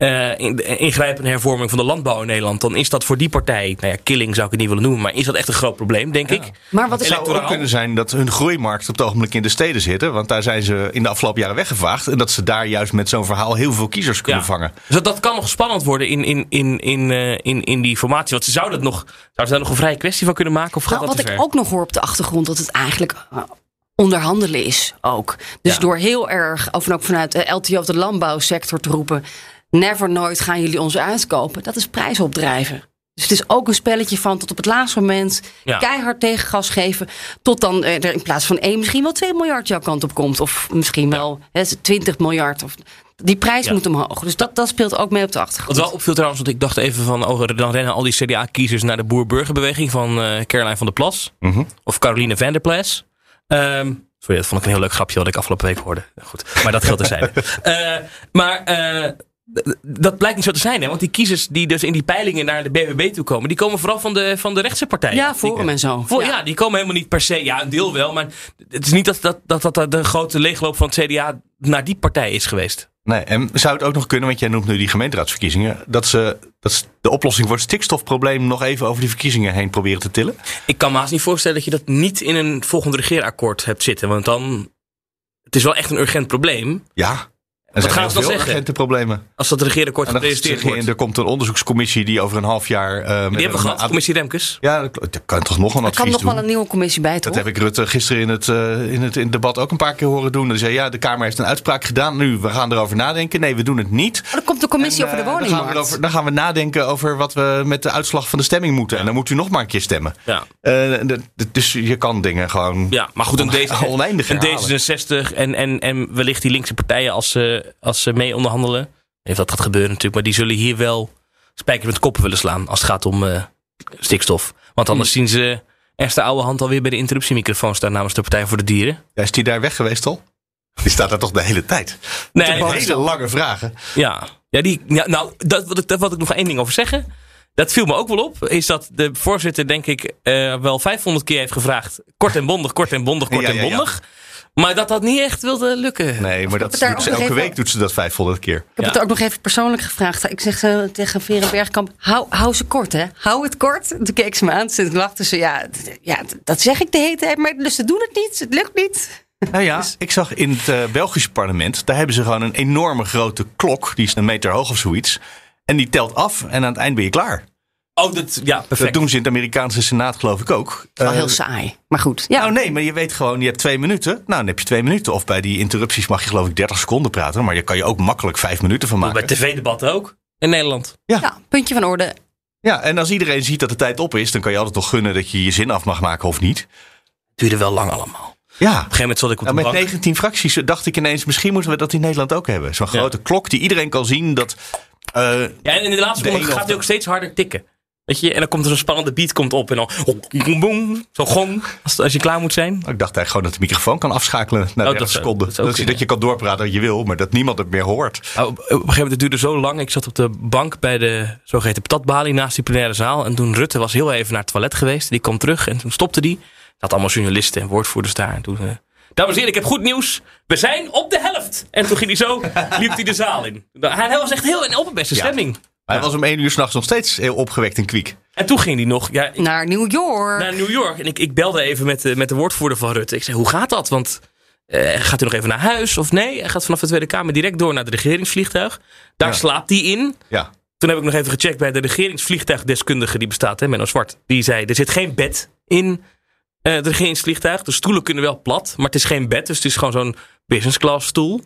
eh, in de ingrijpende hervorming van de landbouw in Nederland. Dan is dat voor die partij, nou ja, killing zou ik het niet willen noemen. Maar is dat echt een groot probleem, denk ik. Maar wat Het is zou ook kunnen zijn dat hun groeimarkt op het ogenblik in de steden zitten. Want daar zijn ze in de afgelopen jaren weggevaagd. En dat ze daar juist met zo'n verhaal heel veel kiezers kunnen Ja. vangen. Dus dat, dat kan nog spannend worden in, in, in, in, eh, in, in die formatie. Want ze zouden het nog, zouden ze daar nog een vrije kwestie van kunnen maken? Of gaat Nou, dat wat ik ver? ook nog hoor op de achtergrond, dat het eigenlijk onderhandelen is ook. Dus door heel erg, of ook vanuit de LTO of de landbouwsector te roepen... never nooit gaan jullie ons uitkopen. Dat is prijs opdrijven. Dus het is ook een spelletje van tot op het laatste moment Ja. keihard tegengas geven. Tot dan eh, er in plaats van 1 misschien wel 2 miljard jouw kant op komt. Of misschien wel hè, 20 miljard. Of, die prijs Ja. moet omhoog. Dus dat, dat speelt ook mee op de achtergrond. Wat wel opviel trouwens, want ik dacht even van... Oh, dan rennen al die CDA-kiezers naar de boer-burgerbeweging van eh Caroline van der Plas. Mhm. Of Caroline van der Plas. Ehm, sorry, dat vond ik een heel leuk grapje wat ik afgelopen week hoorde. Goed, maar dat geldt. <laughs> Eh maar eh, d- dat blijkt niet zo te zijn, hè? Want die kiezers die dus in die peilingen naar de BBB toe komen... die komen vooral van de, van de rechtse partijen. Ja, Forum en zo. Voor, ja. die komen helemaal niet per se. Ja, een deel wel. Maar het is niet dat dat, dat, dat de grote leegloop van het CDA naar die partij is geweest. Nee, en zou het ook nog kunnen, want jij noemt nu die gemeenteraadsverkiezingen, dat ze, dat ze de oplossing voor het stikstofprobleem nog even over die verkiezingen heen proberen te tillen? Ik kan me haast niet voorstellen dat je dat niet in een volgend regeerakkoord hebt zitten. Want dan. Het is wel echt een urgent probleem. Ja. Er Wat zijn gaan ze dan zeggen? problemen. Als dat regeerakkoord En dan gepresenteerd wordt. er komt een onderzoekscommissie die over een half jaar. eh, Die hebben we gehad, commissie Remkes. Ja, dat er kan toch nog een Er kan advies nog wel een nieuwe commissie bij, toch? Dat heb ik Rutte gisteren in het, eh, in, het, in het debat ook een paar keer horen doen. Dan zei ja, de Kamer heeft een uitspraak gedaan. Nu, we gaan erover nadenken. Nee, we doen het niet. Oh, er komt de commissie En, over de eh, dan, gaan we woningmarkt. erover- dan gaan we nadenken over wat we met de uitslag van de stemming moeten. En dan moet u nog maar een keer stemmen. Ja. Eh, de- de- dus je kan dingen gewoon Ja, maar goed, een, deze, <laughs> oneindig een herhalen. D66 en, en, en wellicht die linkse partijen als ze, als ze mee onderhandelen. Heeft dat gaat gebeuren natuurlijk. Maar die zullen hier wel spijker met koppen willen slaan als het gaat om eh, stikstof. Want anders zien ze Esther oude hand alweer bij de interruptiemicrofoon staan namens de Partij voor de Dieren. Ja, is die daar weg geweest al? Die staat daar toch de hele tijd? Nee, hele lange vragen. Ja, ja, die, ja nou, dat, wat ik, daar wil ik nog één ding over zeggen. dat viel me ook wel op. Is dat de voorzitter, denk ik, eh, wel 500 keer heeft gevraagd. Kort en bondig, kort en bondig, kort Ja, en ja, ja. Maar dat dat niet echt wilde lukken. Nee, maar dat doet ze elke even- week doet ze dat 500 keer. Ik heb het ook nog even persoonlijk gevraagd. Ik zeg eh, tegen Vera Bergkamp, hou, hou ze kort hè. Hou het kort. Toen keek ze me aan. Toen lachte ze, ja, ja, dat zeg ik de hele tijd. Maar dus ze doen het niet. Het lukt niet. Nou ja, ik zag in het eh, Belgische parlement, daar hebben ze gewoon een enorme grote klok. Die is een meter hoog of zoiets. En die telt af en aan het eind ben je klaar. Oh, dat, ja, Dat perfect. doen ze in het Amerikaanse Senaat geloof ik ook. Wel Eh, heel saai. Maar goed. Ja. Nou nee, maar je weet gewoon, je hebt twee minuten. Nou, dan heb je twee minuten. Of bij die interrupties mag je geloof ik 30 seconden praten. Maar je kan je ook makkelijk vijf minuten van Bij maken. tv-debatten ook. In Nederland. ja, puntje van orde. Ja, en als iedereen ziet dat de tijd op is, dan kan je altijd toch gunnen dat je je zin af mag maken of niet. Duurde wel lang allemaal. Op Ja. een gegeven moment zat ik op Nou, de met bank. 19 fracties dacht ik ineens, misschien moeten we dat in Nederland ook hebben. Zo'n grote klok die iedereen kan zien dat... eh, Ja, en in de laatste De ronde ene gaat hij ook steeds harder tikken. Weet je, en dan komt er zo'n spannende beat komt op en dan boem, boem, zo'n gong als, als je klaar moet zijn. ik dacht eigenlijk gewoon dat de microfoon kan afschakelen na 30 dat zou- seconden. dat Dat, je, dat kan doorpraten wat je wil, maar dat niemand het meer hoort. Nou, op, op een gegeven moment, het duurde zo lang. Ik zat op de bank bij de zogeheten patatbalie naast die plenaire zaal. En toen Rutte was heel even naar het toilet geweest. Die kwam terug en toen stopte die. Zaten allemaal journalisten en woordvoerders daar. En toen, eh, dames en heren, ik heb goed nieuws. We zijn op de helft. En toen ging hij zo, liep hij de zaal in. Hij was echt heel in opperbeste Ja. Hij was om één uur s'nachts nog steeds heel opgewekt en kwiek. En toen ging hij nog, ja, ik- Naar New York. naar New York. En ik, ik belde even met de, met de woordvoerder van Rutte. Ik zei, hoe gaat dat? Want eh, gaat u nog even naar huis of nee? Hij gaat vanaf de Tweede Kamer direct door naar het regeringsvliegtuig. Daar Ja. slaapt hij in. Ja. Toen heb ik nog even gecheckt bij de regeringsvliegtuigdeskundige die bestaat, hè, Menno Zwart. Die zei, er zit geen bed in eh, het regeringsvliegtuig. De stoelen kunnen wel plat, maar het is geen bed. Dus het is gewoon zo'n business class stoel.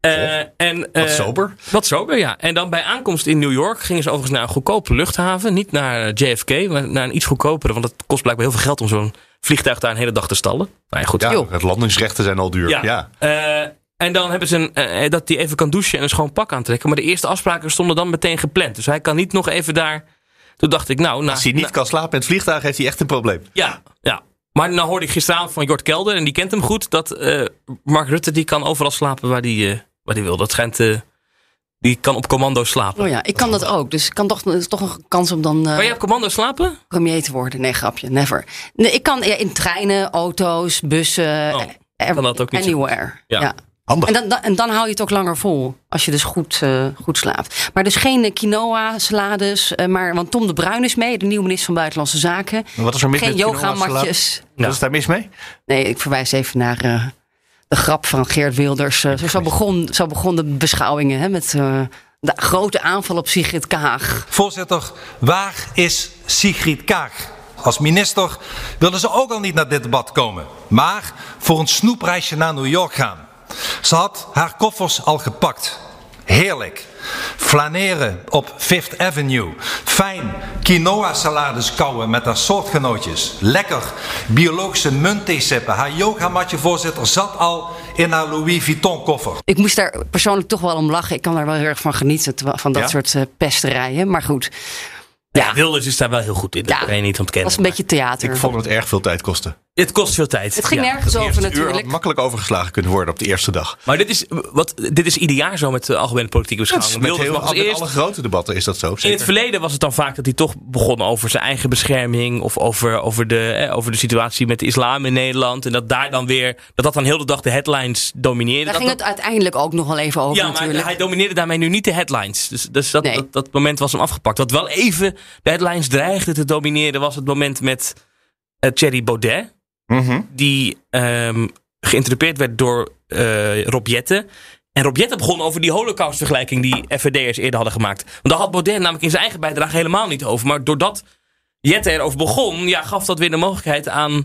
Eh, en, Wat eh, sober. Wat sober, ja. En dan bij aankomst in New York gingen ze overigens naar een goedkope luchthaven. Niet naar JFK, maar naar een iets goedkopere. Want het kost blijkbaar heel veel geld om zo'n vliegtuig daar een hele dag te stallen. Nou ja, goed. Ja, het landingsrechten zijn al duur. Ja. Ja. Eh, en dan hebben ze een, eh, dat hij even kan douchen en een schoon pak aantrekken. Maar de eerste afspraken stonden dan meteen gepland. Dus hij kan niet nog even daar. Toen dacht ik, nou, na, Als hij niet na- kan slapen in het vliegtuig, heeft hij echt een probleem. ja, ja. Maar nou hoorde ik gisteravond van Jort Kelder, en die kent hem goed, dat eh, Mark Rutte die kan overal slapen waar hij die wil. Dat schijnt, eh, die kan op commando slapen. Oh ja, ik kan dat ook. Dus ik kan toch, is toch een kans om dan eh, Kan je op commando slapen? premier te worden. Nee, grapje, never. Nee, ik kan ja, in treinen, auto's, bussen. Oh, eh, kan dat ook niet zo Anywhere. Ja. Ja. Handig. En dan, dan, en dan hou je het ook langer vol. Als je dus goed, eh, goed slaapt. Maar dus geen quinoa, salades. maar, want Tom de Bruin is mee, de nieuwe minister van Buitenlandse Zaken. Wat is er mis Geen yogamatjes. Wat is daar mis mee? Nee, ik verwijs even naar eh, de grap van Geert Wilders. Eh, zo, begon, zo begon de beschouwingen hè, met eh, de grote aanval op Sigrid Kaag. Voorzitter, waar is Sigrid Kaag? Als minister wilden ze ook al niet naar dit debat komen, maar voor een snoepreisje naar New York gaan. Ze had haar koffers al gepakt. Heerlijk. Flaneren op Fifth Avenue. Fijn quinoa salades kouwen met haar soortgenootjes. Lekker biologische muntthee sippen. Haar yogamatje voorzitter zat al in haar Louis Vuitton koffer. Ik moest daar persoonlijk toch wel om lachen. Ik kan daar wel heel erg van genieten, van dat Ja? soort eh, pesterijen. Maar goed, Ja, Wilders is daar wel heel goed in. Dat Ja, kan je niet dat ontkennen. was een beetje theater. Ik vond het erg veel tijd kosten. Het kost veel tijd. Het ging Ja. nergens over natuurlijk. makkelijk overgeslagen kunnen worden op de eerste dag. Maar dit is, wat, dit is ieder jaar zo met de algemene politieke Met beschouwing. Wilders heel, met eerst. alle grote debatten is dat zo. In het verleden was het dan vaak dat hij toch begon over zijn eigen bescherming. Of over, over, de, eh, over de situatie met de islam in Nederland. En dat daar dan weer, dat dat dan heel de dag de headlines domineerde. Daar Dat ging dat- het uiteindelijk ook nog wel even over ja, maar natuurlijk. hij domineerde daarmee nu niet de headlines. Dus, dus dat, Nee. dat, dat moment was hem afgepakt. Wat wel even de headlines dreigde te domineren was het moment met eh, Thierry Baudet. Mhm. Die ehm geïnterpreteerd werd door eh Rob Jetten. En Rob Jetten begon over die holocaustvergelijking die FVD'ers eerder hadden gemaakt. Want daar had Baudet namelijk in zijn eigen bijdrage helemaal niet over. Maar doordat Jetten erover begon, ja, gaf dat weer de mogelijkheid aan,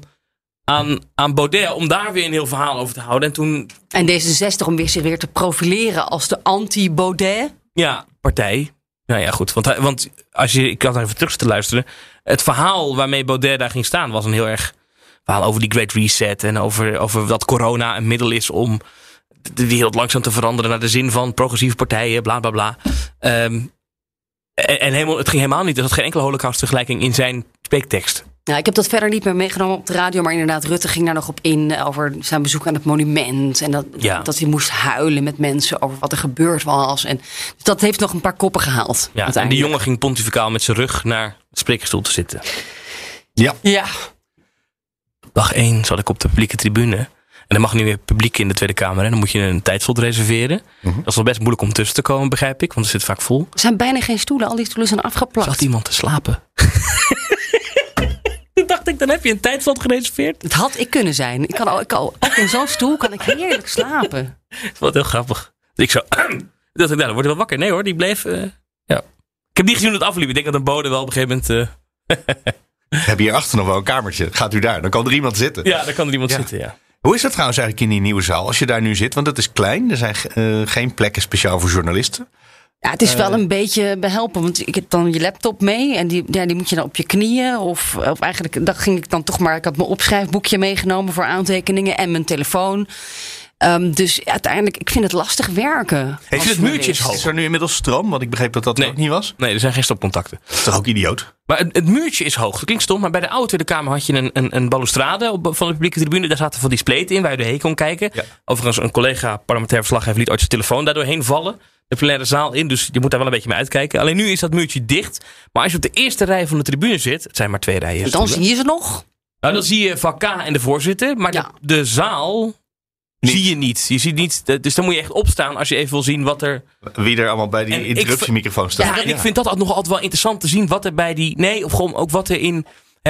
aan, aan Baudet om daar weer een heel verhaal over te houden. En toen En D66 om weer zich weer te profileren als de anti-Baudet. Ja, partij. Nou ja, goed. Want, hij- want als je, ik kan even terug te luisteren. Het verhaal waarmee Baudet daar ging staan was een heel erg verhaal over die Great Reset. En over, over dat corona een middel is om de wereld langzaam te veranderen naar de zin van progressieve partijen, bla bla bla. Ehm, en en helemaal, het ging helemaal niet. Er zat geen enkele holocaustvergelijking in zijn spreektekst. Nou, ik heb dat verder niet meer meegenomen op de radio. Maar inderdaad, Rutte ging daar nog op in eh, over zijn bezoek aan het monument. En dat, Ja. dat hij moest huilen met mensen over wat er gebeurd was. En dus dat heeft nog een paar koppen gehaald. Ja, en die jongen ging pontificaal met zijn rug naar de spreekstoel te zitten. Ja. Ja. Dag 1 zat ik op de publieke tribune. En dan mag nu weer publiek in de Tweede Kamer. En dan moet je een tijdslot reserveren. Mhm. Dat is wel best moeilijk om tussen te komen, begrijp ik. Want er zit vaak vol. Er zijn bijna geen stoelen. Al die stoelen zijn afgeplakt. Zat iemand te slapen? <laughs> Toen dacht ik, dan heb je een tijdslot gereserveerd. Het had ik kunnen zijn. Ik kan, al, ik kan, ook in zo'n stoel kan ik heerlijk slapen. <laughs> Wat heel grappig. Dus ik zo, <clears throat> dacht ik, nou, dan word je wel wakker. Nee hoor, die bleef, eh, ja. Ik heb niet gezien hoe het afliep. Ik denk dat een bode wel op een gegeven moment... eh, <laughs> We hebben hierachter nog wel een kamertje. Gaat u daar, dan kan er iemand zitten. ja, daar kan er iemand Ja. zitten, ja. Hoe is dat trouwens eigenlijk in die nieuwe zaal? Als je daar nu zit, want het is klein. Er zijn eh, geen plekken speciaal voor journalisten. Ja, het is wel Eh. een beetje behelpen. Want ik heb dan je laptop mee. En die, ja, die moet je dan op je knieën. Of, of eigenlijk, dat ging ik dan toch maar. Ik had mijn opschrijfboekje meegenomen voor aantekeningen. En mijn telefoon. Ehm, dus uiteindelijk, ik vind het lastig werken. Heeft als het muurtje hoog? Is er nu inmiddels stroom? Want ik begreep dat dat er ook niet was. Nee, er zijn geen stopcontacten. Dat is toch ook idioot? Maar het, het muurtje is hoog. Dat klinkt stom, maar bij de oude Tweede Kamer had je een, een, een balustrade op, van de publieke tribune. Daar zaten van die spleten in waar je doorheen kon kijken. Overigens, een collega parlementair verslaggever liet ooit zijn telefoon daar doorheen vallen. De plenaire zaal in, dus je moet daar wel een beetje mee uitkijken. Alleen nu is dat muurtje dicht. Maar als je op de eerste rij van de tribune zit, het zijn maar twee rijen. Dan zie je ze nog. Nou, dan zie je vak K en de voorzitter, maar de, de zaal zie je niet. Je ziet niet. Dus dan moet je echt opstaan als je even wil zien wat er. Wie er allemaal bij die interruptiemicrofoon staat. Ja, ik vind dat nog altijd wel interessant te zien wat er bij die. Nee, of gewoon ook wat er in.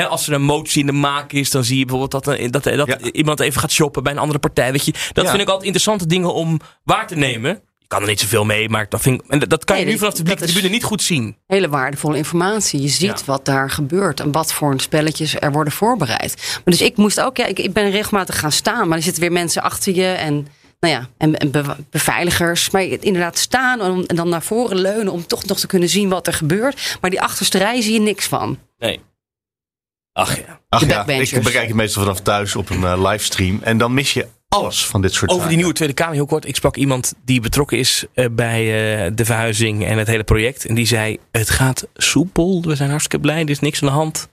Als er een motie in de maak is, dan zie je bijvoorbeeld dat, dat, dat iemand even gaat shoppen bij een andere partij. Weet je, dat Ja. vind ik altijd interessante dingen om waar te nemen. Je kan er niet zoveel mee, maar dat, vind ik, en dat- kan je nu vanaf de publieke tribune niet goed zien. Hele waardevolle informatie. Je ziet wat daar gebeurt en wat voor spelletjes er worden voorbereid. Maar dus ik moest ook, ja, ik, ik ben regelmatig gaan staan, maar er zitten weer mensen achter je en, nou ja, en, en be- beveiligers. Maar inderdaad staan en, en dan naar voren leunen om toch nog te kunnen zien wat er gebeurt. Maar die achterste rij zie je niks van. Nee. Ach ja. Ach ja, ik bekijk het meestal vanaf thuis op een eh, livestream. En dan mis je alles van dit soort Over die nieuwe Tweede Kamer, heel kort. Ik sprak iemand die betrokken is eh, bij eh, de verhuizing en het hele project. En die zei: Het gaat soepel. We zijn hartstikke blij. Er is niks aan de hand.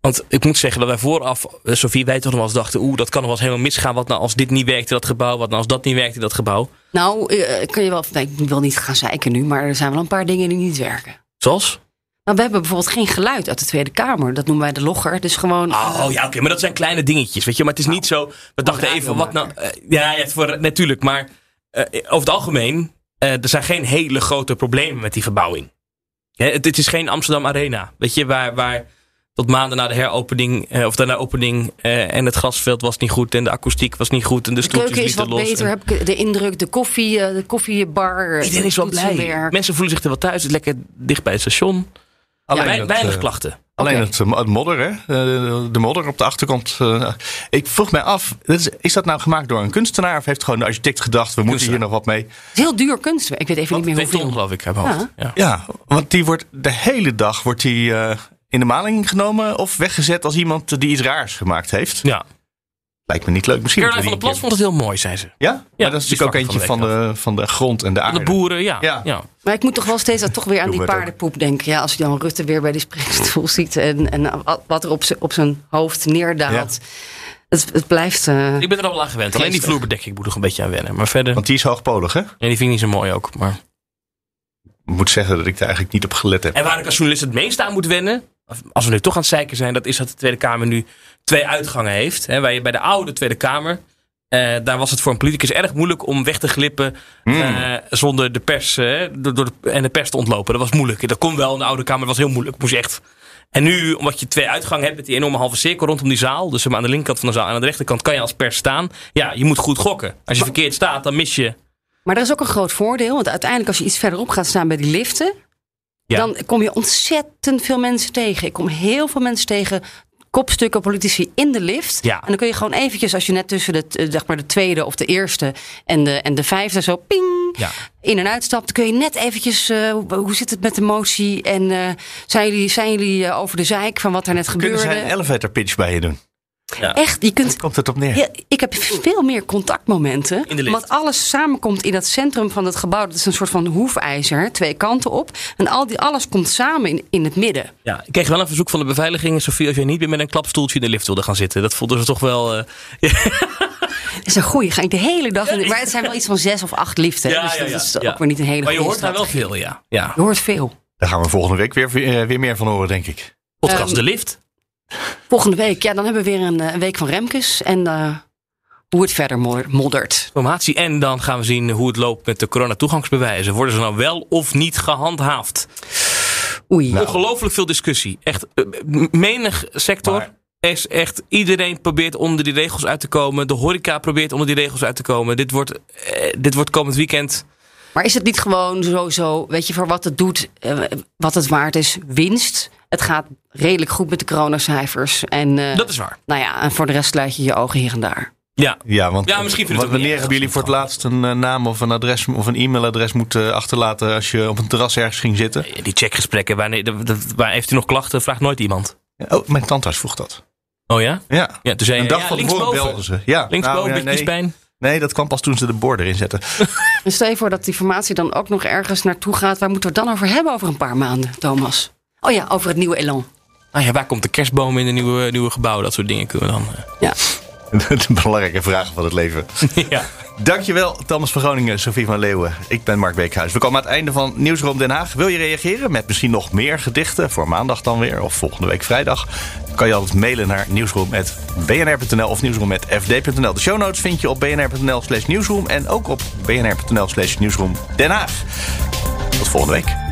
Want ik moet zeggen dat wij vooraf, eh, Sofie, wij toch nog wel eens dachten: Oeh, dat kan nog wel eens helemaal misgaan. Wat nou als dit niet werkt in dat gebouw? Wat nou als dat niet werkt in dat gebouw? Nou, kun je wel, nee, ik wil niet gaan zeiken nu, maar er zijn wel een paar dingen die niet werken. Zoals? Nou, we hebben bijvoorbeeld geen geluid uit de Tweede Kamer. Dat noemen wij de logger. Dus gewoon. Oh ja, oké, maar dat zijn kleine dingetjes, weet je. Maar het is niet zo. We dachten even, wat nou. eh, ja, ja, voor, natuurlijk, maar eh, over het algemeen, eh, er zijn geen hele grote problemen met die verbouwing. Hè, het, het is geen Amsterdam Arena, weet je, waar, waar tot maanden na de heropening, eh, of daarna opening, eh, en het grasveld was niet goed, en de akoestiek was niet goed, en de, De stoeltjes keuken is wat los. beter, en- heb ik de indruk. De koffie, eh, de koffiebar. Iedereen is wel blij. Mensen voelen zich er wel thuis. Het is lekker dicht bij het station. Alleen het, weinig eh, klachten. Alleen het, eh, het modder, hè? Eh, de modder op de achterkant. ik vroeg mij af, is, dat nou gemaakt door een kunstenaar? Of heeft gewoon de architect gedacht, we moeten hier nog wat mee? Het is heel duur kunstwerk. Ik weet even niet meer hoeveel. ton, geloof ik, mijn hoofd. Ja. Ja, want die wordt de hele dag wordt die, eh, in de maling genomen of weggezet als iemand die iets raars gemaakt heeft. Ja. Lijkt me niet leuk. Misschien Caroline van der Plas vond het heel mooi, zei ze. keer- Ja? maar dat is natuurlijk ook eentje van van de de, van de grond en de aarde. De boeren, ja. Ja. ja. Maar ik moet toch wel steeds toch weer aan die paardenpoep denken. Ja, als Jan Rutte weer bij die spreekstoel ziet en, en wat er op zijn- op zijn hoofd neerdaalt. Het, het blijft. eh, Ik ben er al wel aan gewend. Alleen die vloerbedekking moet er een beetje aan wennen. Maar verder. Want die is hoogpolig, hè? Ja, die vind ik niet zo mooi ook. Maar... Ik moet zeggen dat ik daar eigenlijk niet op gelet heb. En waar ik als journalist het meest aan moet wennen. Als we nu toch aan het zeiken zijn. Dat is dat de Tweede Kamer nu twee uitgangen heeft. Hè, waar je bij de oude Tweede Kamer. eh, daar was het voor een politicus erg moeilijk om weg te glippen. eh, zonder de pers eh, door, door de, en de pers te ontlopen. Dat was moeilijk. Dat kon wel in de oude Kamer. Dat was heel moeilijk. Moest je echt. En nu, omdat je twee uitgangen hebt met die enorme halve cirkel rondom die zaal. Dus aan de linkerkant van de zaal en aan de rechterkant kan je als pers staan. Ja, je moet goed gokken. Als je verkeerd staat, dan mis je. Maar er is ook een groot voordeel. Want uiteindelijk, als je iets verderop gaat staan bij die liften. Ja. dan kom je ontzettend veel mensen tegen. Ik kom heel veel mensen tegen. Kopstukken politici in de lift. Ja. En dan kun je gewoon eventjes, als je net tussen de, eh, zeg maar de tweede of de eerste en de, en de vijfde zo ping Ja. in en uitstapt, kun je net eventjes, eh, hoe, zit het met de motie? En eh, zijn jullie, zijn jullie over de zeik van wat er net Kunnen gebeurde? zij een elevator pitch bij je doen? Ja. Echt, je kunt. Komt het op neer? Ja, ik heb veel meer contactmomenten. In de lift. Want alles samenkomt in dat centrum van het gebouw. Dat is een soort van hoefijzer, twee kanten op. En al die, alles komt samen in, in het midden. Ja, ik kreeg wel een verzoek van de beveiliging, Sofie, als jij niet meer met een klapstoeltje in de lift wilde gaan zitten. Dat vonden ze toch wel. eh, <laughs> Dat is een goeie. Ga ik de hele dag. in de- maar het zijn wel iets van zes of acht liften. Ja, dus ja, dat ja, is ja. ook weer niet een hele maar je hoort daar wel veel, ja. ja. Je hoort veel. Daar gaan we volgende week weer, weer, weer meer van horen, denk ik. Podcast Ehm, De Lift. Volgende week, ja, dan hebben we weer een, eh, een week van Remkes. En eh, hoe het verder modder- moddert. Informatie. En dan gaan we zien hoe het loopt met de coronatoegangsbewijzen. Worden ze nou wel of niet gehandhaafd? Oei. Ongelooflijk veel discussie. Echt, eh, menig sector is echt... Iedereen probeert onder die regels uit te komen. De horeca probeert onder die regels uit te komen. Dit wordt, eh, dit wordt komend weekend... Maar is het niet gewoon sowieso, weet je, voor wat het doet, eh, wat het waard is, winst? Het gaat redelijk goed met de coronacijfers. En, eh, Dat is waar. Nou ja, en voor de rest sluit je je ogen hier en daar. Ja, Ja, want Ja, misschien wanneer hebben jullie voor het laatst een eh, naam of een adres of een e-mailadres moeten achterlaten als je op een terras ergens ging zitten? die checkgesprekken. Wanneer, waar heeft u nog klachten? Vraagt nooit iemand. Oh, mijn tandarts vroeg dat. Oh ja? Ja. Ja, toen zei je, Een dag ja, van tevoren linksboven. belden ze. Ja, Linksboven, nou, ja, beetje nee. kiespijn. Nee, dat kwam pas toen ze de borden erin zetten. En <laughs> stel je voor dat die formatie dan ook nog ergens naartoe gaat. Waar moeten we het dan over hebben over een paar maanden, Thomas? Oh ja, over het nieuwe elan. Ah ja, waar komt de kerstboom in de nieuwe, nieuwe gebouw? Dat soort dingen kunnen we dan... eh, Ja. <laughs> de belangrijke vragen van het leven. <laughs> ja. Dankjewel, Thomas van Groningen, Sofie van Leeuwen. Ik ben Mark Beekhuis. We komen aan het einde van Nieuwsroom Den Haag. Wil je reageren met misschien nog meer gedichten voor maandag dan weer of volgende week vrijdag? Kan je altijd mailen naar nieuwsroom.bnr.nl of nieuwsroom.fd.nl. De show notes vind je op bnr.nl slash nieuwsroom en ook op bnr.nl slash nieuwsroom Den Haag. Tot volgende week.